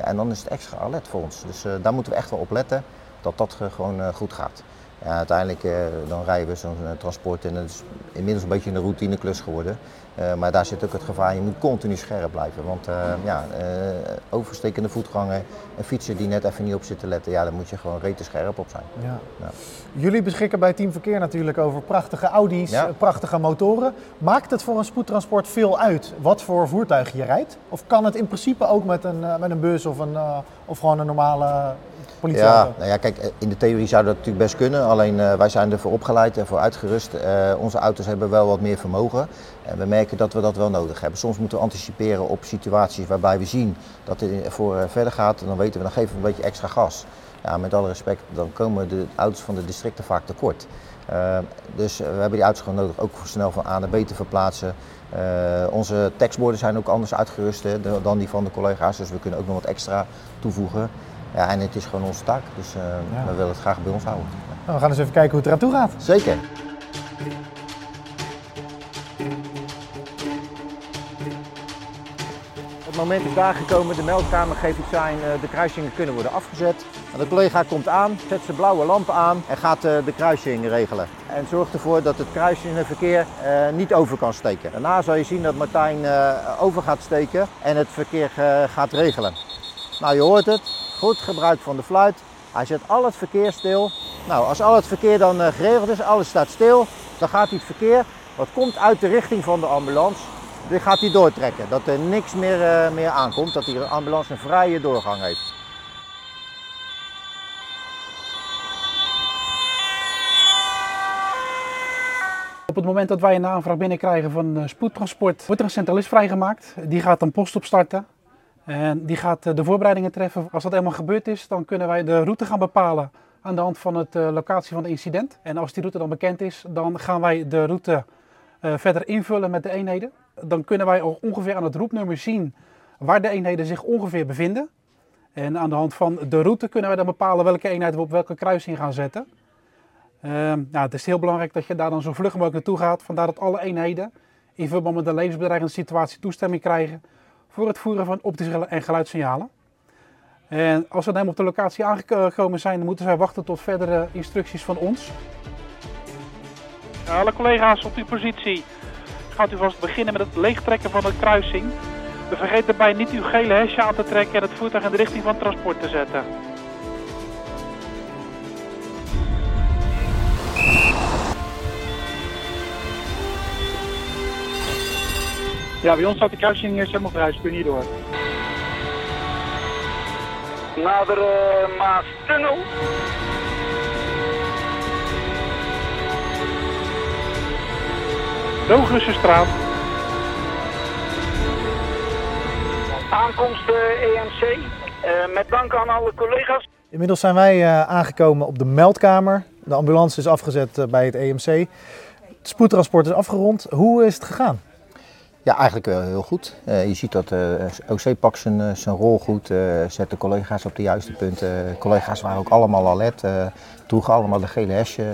en dan is het extra alert voor ons. Dus daar moeten we echt wel op letten dat dat gewoon goed gaat. Uiteindelijk dan rijden we zo'n transport en het is inmiddels een beetje een routineklus geworden. Uh, maar daar zit ook het gevaar, je moet continu scherp blijven. Want uh, ja, uh, overstekende voetganger, een fietser die net even niet op zit te letten, ja, daar moet je gewoon rete scherp op zijn. Ja. ja. Jullie beschikken bij Team Verkeer natuurlijk over prachtige Audi's, ja. prachtige motoren. Maakt het voor een spoedtransport veel uit wat voor voertuig je rijdt? Of kan het in principe ook met een, met een bus of, een, of gewoon een normale ja, nou ja, kijk, in de theorie zou dat natuurlijk best kunnen. Alleen uh, wij zijn ervoor opgeleid en voor uitgerust. Uh, onze auto's hebben wel wat meer vermogen. En we merken dat we dat wel nodig hebben. Soms moeten we anticiperen op situaties waarbij we zien dat het voor verder gaat. En dan weten we, dan geven we een beetje extra gas. Ja, met alle respect, dan komen de auto's van de districten vaak tekort. dus we hebben die auto's gewoon nodig, ook voor snel van A naar B te verplaatsen. onze tekstborden zijn ook anders uitgerust hè, dan die van de collega's. Dus we kunnen ook nog wat extra toevoegen. Ja, en het is gewoon onze taak, dus uh, ja. we willen het graag bij ons houden. Nou, we gaan eens even kijken hoe het eraan toe gaat. Zeker. Moment is daar gekomen, de meldkamer geeft het zijn, uh, de kruisingen kunnen worden afgezet. De collega komt aan, zet zijn blauwe lamp aan en gaat uh, de kruising regelen. En zorgt ervoor dat het kruisingverkeer uh, niet over kan steken. Daarna zal je zien dat Martijn over gaat steken en het verkeer gaat regelen. Nou, je hoort het, Goed gebruik van de fluit. Hij zet al het verkeer stil. Nou, als al het verkeer dan geregeld is, alles staat stil, dan gaat hij het verkeer wat komt uit de richting van de ambulance, dit gaat hij doortrekken. Dat er niks meer, uh, meer aankomt, dat die ambulance een vrije doorgang heeft. Op het moment dat wij een aanvraag binnenkrijgen van uh, spoedtransport, wordt er een centralist vrijgemaakt. Die gaat dan post opstarten. En die gaat eh, de voorbereidingen treffen. Als dat helemaal gebeurd is, dan kunnen wij de route gaan bepalen aan de hand van de locatie van het incident. En als die route dan bekend is, dan gaan wij de route verder invullen met de eenheden. Dan kunnen wij ongeveer aan het roepnummer zien waar de eenheden zich ongeveer bevinden. En aan de hand van de route kunnen wij dan bepalen welke eenheid we op welke kruising gaan zetten. Uh, nou, het is heel belangrijk dat je daar dan zo vlug mogelijk naartoe gaat. Vandaar dat alle eenheden in verband met de levensbedreigende situatie toestemming krijgen voor het voeren van optische en geluidssignalen. En als we dan op de locatie aangekomen zijn, moeten zij wachten tot verdere instructies van ons. Alle collega's op uw positie, gaat u vast beginnen met het leegtrekken van de kruising. Vergeet daarbij niet uw gele hesje aan te trekken en het voertuig in de richting van transport te zetten. Ja, bij ons staat de kruising helemaal vrij, dus kun je niet door. Nader eh, Maastunnel. Doogussenstraat. Aankomst uh, EMC. Uh, met dank aan alle collega's. Inmiddels zijn wij uh, aangekomen op de meldkamer. De ambulance is afgezet uh, bij het EMC. Het spoedtransport is afgerond. Hoe is het gegaan? Ja, eigenlijk wel heel goed. Uh, je ziet dat uh, OC pakt zijn, zijn rol goed, uh, zet de collega's op de juiste punten. collega's waren ook allemaal alert, droegen allemaal de gele hesje.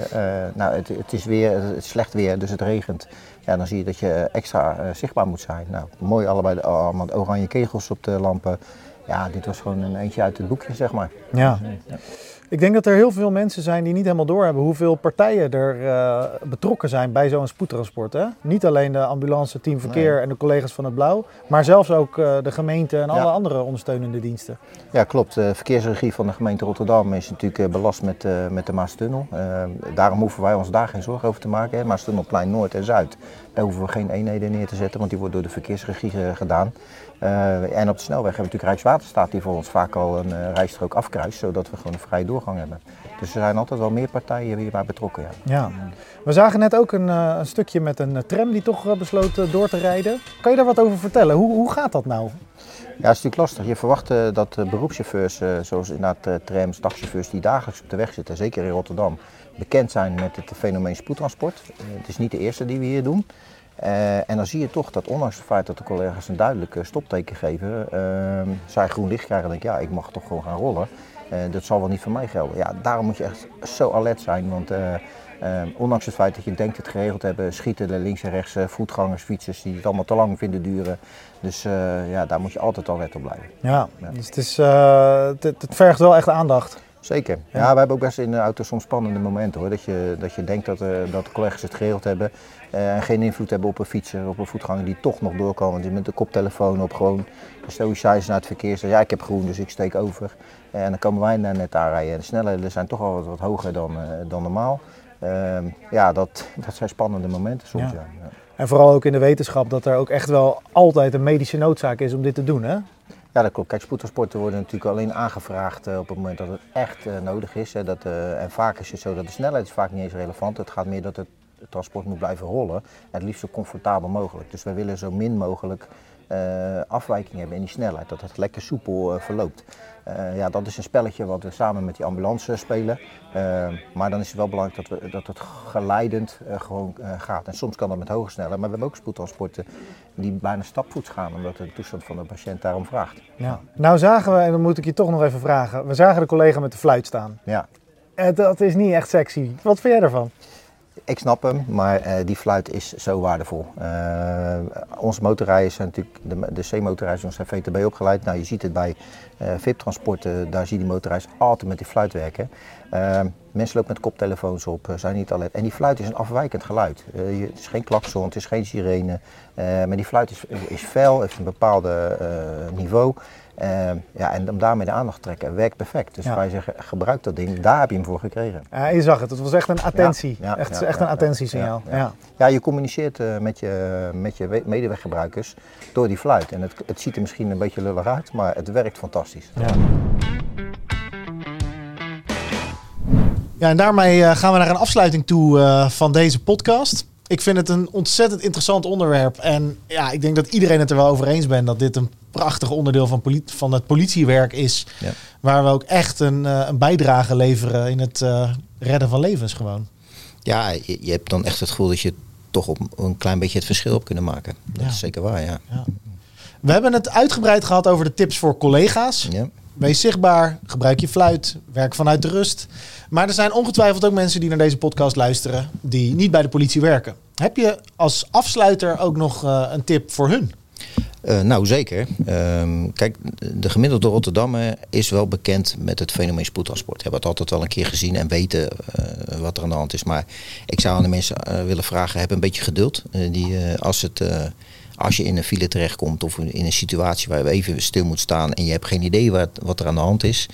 nou, het, het, is weer het is slecht weer, dus het regent. Ja, dan zie je dat je extra zichtbaar moet zijn. Nou, mooi allebei de, allemaal oranje kegels op de lampen. Ja, dit was gewoon een eentje uit het boekje, zeg maar. Ja. ja. Ik denk dat er heel veel mensen zijn die niet helemaal doorhebben hoeveel partijen er uh, betrokken zijn bij zo'n spoedtransport. Hè? Niet alleen de ambulance, team verkeer nee. en de collega's van het Blauw, maar zelfs ook uh, de gemeente en alle andere ondersteunende diensten. Ja, klopt. De verkeersregie van de gemeente Rotterdam is natuurlijk uh, belast met, met de Maastunnel. daarom hoeven wij ons daar geen zorgen over te maken. Hè? Maastunnelplein Noord en Zuid, daar hoeven we geen eenheden neer te zetten, want die wordt door de verkeersregie gedaan. Uh, en op de snelweg hebben we natuurlijk Rijkswaterstaat die voor ons vaak al een uh, rijstrook afkruist, zodat we gewoon een vrije doorgang hebben. Dus er zijn altijd wel meer partijen hierbij betrokken. Ja. ja. We zagen net ook een, uh, een stukje met een tram die toch besloot door te rijden. Kan je daar wat over vertellen? Hoe, hoe gaat dat nou? Ja, het is natuurlijk lastig. Je verwacht dat beroepschauffeurs, zoals inderdaad trams, taxichauffeurs die dagelijks op de weg zitten, zeker in Rotterdam, bekend zijn met het fenomeen spoedtransport. het is niet de eerste die we hier doen. Uh, en dan zie je toch dat ondanks het feit dat de collega's een duidelijk stopteken geven, uh, zij groen licht krijgen en denken, ja, ik mag toch gewoon gaan rollen. Uh, dat zal wel niet voor mij gelden. Ja, daarom moet je echt zo alert zijn, want ondanks het feit dat je denkt het geregeld te hebben, schieten er links en rechts voetgangers, fietsers die het allemaal te lang vinden duren. Dus ja, daar moet je altijd alert op blijven. Ja, ja. dus het, is, het, het vergt wel echt aandacht. Zeker. Ja, ja, we hebben ook best in de auto soms spannende momenten hoor. Dat je, dat je denkt dat, uh, dat de collega's het geregeld hebben uh, en geen invloed hebben op een fietser, op een voetganger die toch nog doorkomen. Die met de koptelefoon op gewoon stoïcijns naar het verkeer zegt, ja ik heb groen dus ik steek over. Uh, en dan komen wij daar net aanrijden. En de snelheden zijn toch al wat, wat hoger dan, dan normaal. Ehm, ja, dat, (laughs) dat zijn spannende momenten soms. Ja. Ja. En vooral ook in de wetenschap dat er ook echt wel altijd een medische noodzaak is om dit te doen hè? Ja, dat klopt. Kijk, spoedtransporten worden natuurlijk alleen aangevraagd uh, op het moment dat het echt uh, nodig is. Hè. Dat, uh, en vaak is het zo dat de snelheid is vaak niet eens relevant. Het gaat meer dat het, transport moet blijven rollen. En het liefst zo comfortabel mogelijk. Dus wij willen zo min mogelijk afwijking hebben in die snelheid. Dat het lekker soepel verloopt. Uh, ja, dat is een spelletje wat we samen met die ambulance spelen. Uh, maar dan is het wel belangrijk dat, we, dat het geleidend uh, gewoon gaat. En soms kan dat met hoge snelheid. Maar we hebben ook spoedtransporten die bijna stapvoets gaan, omdat de toestand van de patiënt daarom vraagt. Ja. Nou zagen we, en dan moet ik je toch nog even vragen. We zagen de collega met de fluit staan. Ja. dat is niet echt sexy. Wat vind jij ervan? Ik snap hem, maar uh, die fluit is zo waardevol. Uh, onze motorrijders zijn natuurlijk, de, de C-motorrijders zijn VTB opgeleid. Nou, je ziet het bij uh, VIP-transporten, daar zie je die motorrijders altijd met die fluit werken. mensen lopen met koptelefoons op, zijn niet alert. En die fluit is een afwijkend geluid. Je, het is geen klakson, het is geen sirene. maar die fluit is, is fel, heeft een bepaald niveau. Uh, ja, en om daarmee de aandacht te trekken, werkt perfect. Dus ja. wij zeggen, gebruik dat ding, daar heb je hem voor gekregen. Ja, je zag het, het was echt een attentie. Ja, echt, echt een attentiesignaal. Ja, ja. je communiceert uh, met je, met je medeweggebruikers door die fluit. En het, het ziet er misschien een beetje lullig uit, maar het werkt fantastisch. Ja. Ja, en daarmee uh, gaan we naar een afsluiting toe uh, van deze podcast. Ik vind het een ontzettend interessant onderwerp. En ja, ik denk dat iedereen het er wel over eens bent dat dit een prachtig onderdeel van, politie, van het politiewerk is. Ja. Waar we ook echt een, uh, een bijdrage leveren in het uh, redden van levens gewoon. Ja, je, je, hebt dan echt het gevoel dat je toch op een klein beetje het verschil op kunnen maken. Dat ja. is zeker waar, ja. ja. We hebben het uitgebreid gehad over de tips voor collega's. Ja. Wees zichtbaar, gebruik je fluit, werk vanuit de rust. Maar er zijn ongetwijfeld ook mensen die naar deze podcast luisteren die niet bij de politie werken. Heb je als afsluiter ook nog uh, een tip voor hun? Uh, nou, zeker. Um, kijk, de gemiddelde Rotterdammer is wel bekend met het fenomeen spoedtransport. Hebben het altijd wel een keer gezien en weten uh, wat er aan de hand is. Maar ik zou aan de mensen uh, willen vragen, heb een beetje geduld. die, als, het, als je in een file terechtkomt of in een situatie waar je even stil moet staan en je hebt geen idee wat, wat er aan de hand is,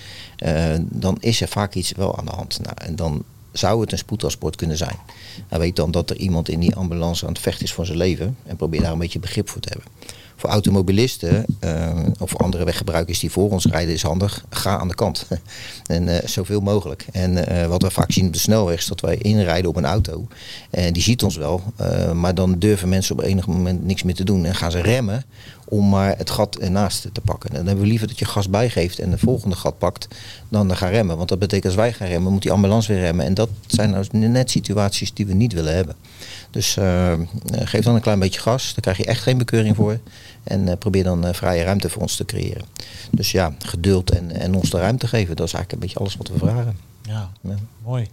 dan is er vaak iets wel aan de hand. Nou, en dan zou het een spoedtransport kunnen zijn. Nou, weet dan dat er iemand in die ambulance aan het vechten is voor zijn leven en probeer daar een beetje begrip voor te hebben. Voor automobilisten uh, of andere weggebruikers die voor ons rijden is handig. Ga aan de kant. (laughs) en uh, zoveel mogelijk. En uh, wat we vaak zien op de snelweg is dat wij inrijden op een auto. En die ziet ons wel. maar dan durven mensen op enig moment niks meer te doen. En gaan ze remmen om maar het gat ernaast te pakken. En dan hebben we liever dat je gas bijgeeft en de volgende gat pakt dan dan gaan remmen. Want dat betekent als wij gaan remmen, moet die ambulance weer remmen. En dat zijn nou net situaties die we niet willen hebben. Dus uh, geef dan een klein beetje gas, daar krijg je echt geen bekeuring voor. En uh, probeer dan uh, vrije ruimte voor ons te creëren. Dus ja, geduld en, en ons de ruimte geven, dat is eigenlijk een beetje alles wat we vragen. Ja, ja. mooi.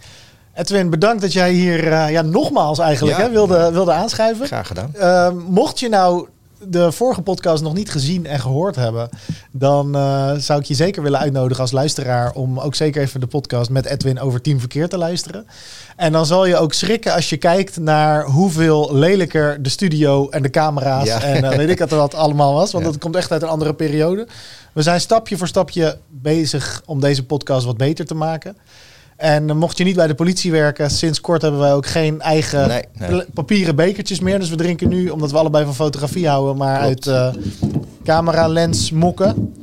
Edwin, bedankt dat jij hier ja, nogmaals eigenlijk ja, hè, wilde, wilde aanschuiven. Graag gedaan. Mocht je nou de vorige podcast nog niet gezien en gehoord hebben, dan uh, zou ik je zeker willen uitnodigen als luisteraar om ook zeker even de podcast met Edwin over Team Verkeer te luisteren. En dan zal je ook schrikken als je kijkt naar hoeveel lelijker de studio en de camera's ja. en uh, weet ik wat er wat allemaal was, want ja. dat komt echt uit een andere periode. We zijn stapje voor stapje bezig om deze podcast wat beter te maken. En mocht je niet bij de politie werken, sinds kort hebben wij ook geen eigen nee, nee. papieren bekertjes meer. Dus we drinken nu, omdat we allebei van fotografie houden, maar Klopt. uit uh, camera lens mokken.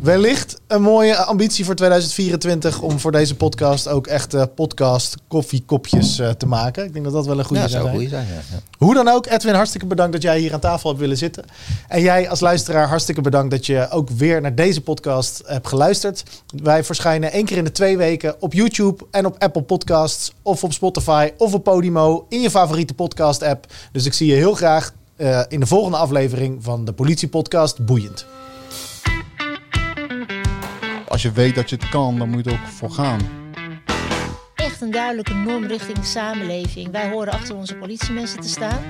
Wellicht een mooie ambitie voor 2024 om voor deze podcast ook echt uh, podcast koffiekopjes uh, te maken. Ik denk dat dat wel een goede ja, zou zijn. Goeie zijn ja, ja. Hoe dan ook, Edwin, hartstikke bedankt dat jij hier aan tafel hebt willen zitten. En jij als luisteraar, hartstikke bedankt dat je ook weer naar deze podcast hebt geluisterd. Wij verschijnen één keer in de twee weken op YouTube en op Apple Podcasts of op Spotify of op Podimo in je favoriete podcast app. Dus ik zie je heel graag uh, in de volgende aflevering van de politiepodcast Boeiend als je weet dat je het kan, dan moet je er ook voor gaan. Echt een duidelijke norm richting de samenleving. Wij horen achter onze politiemensen te staan.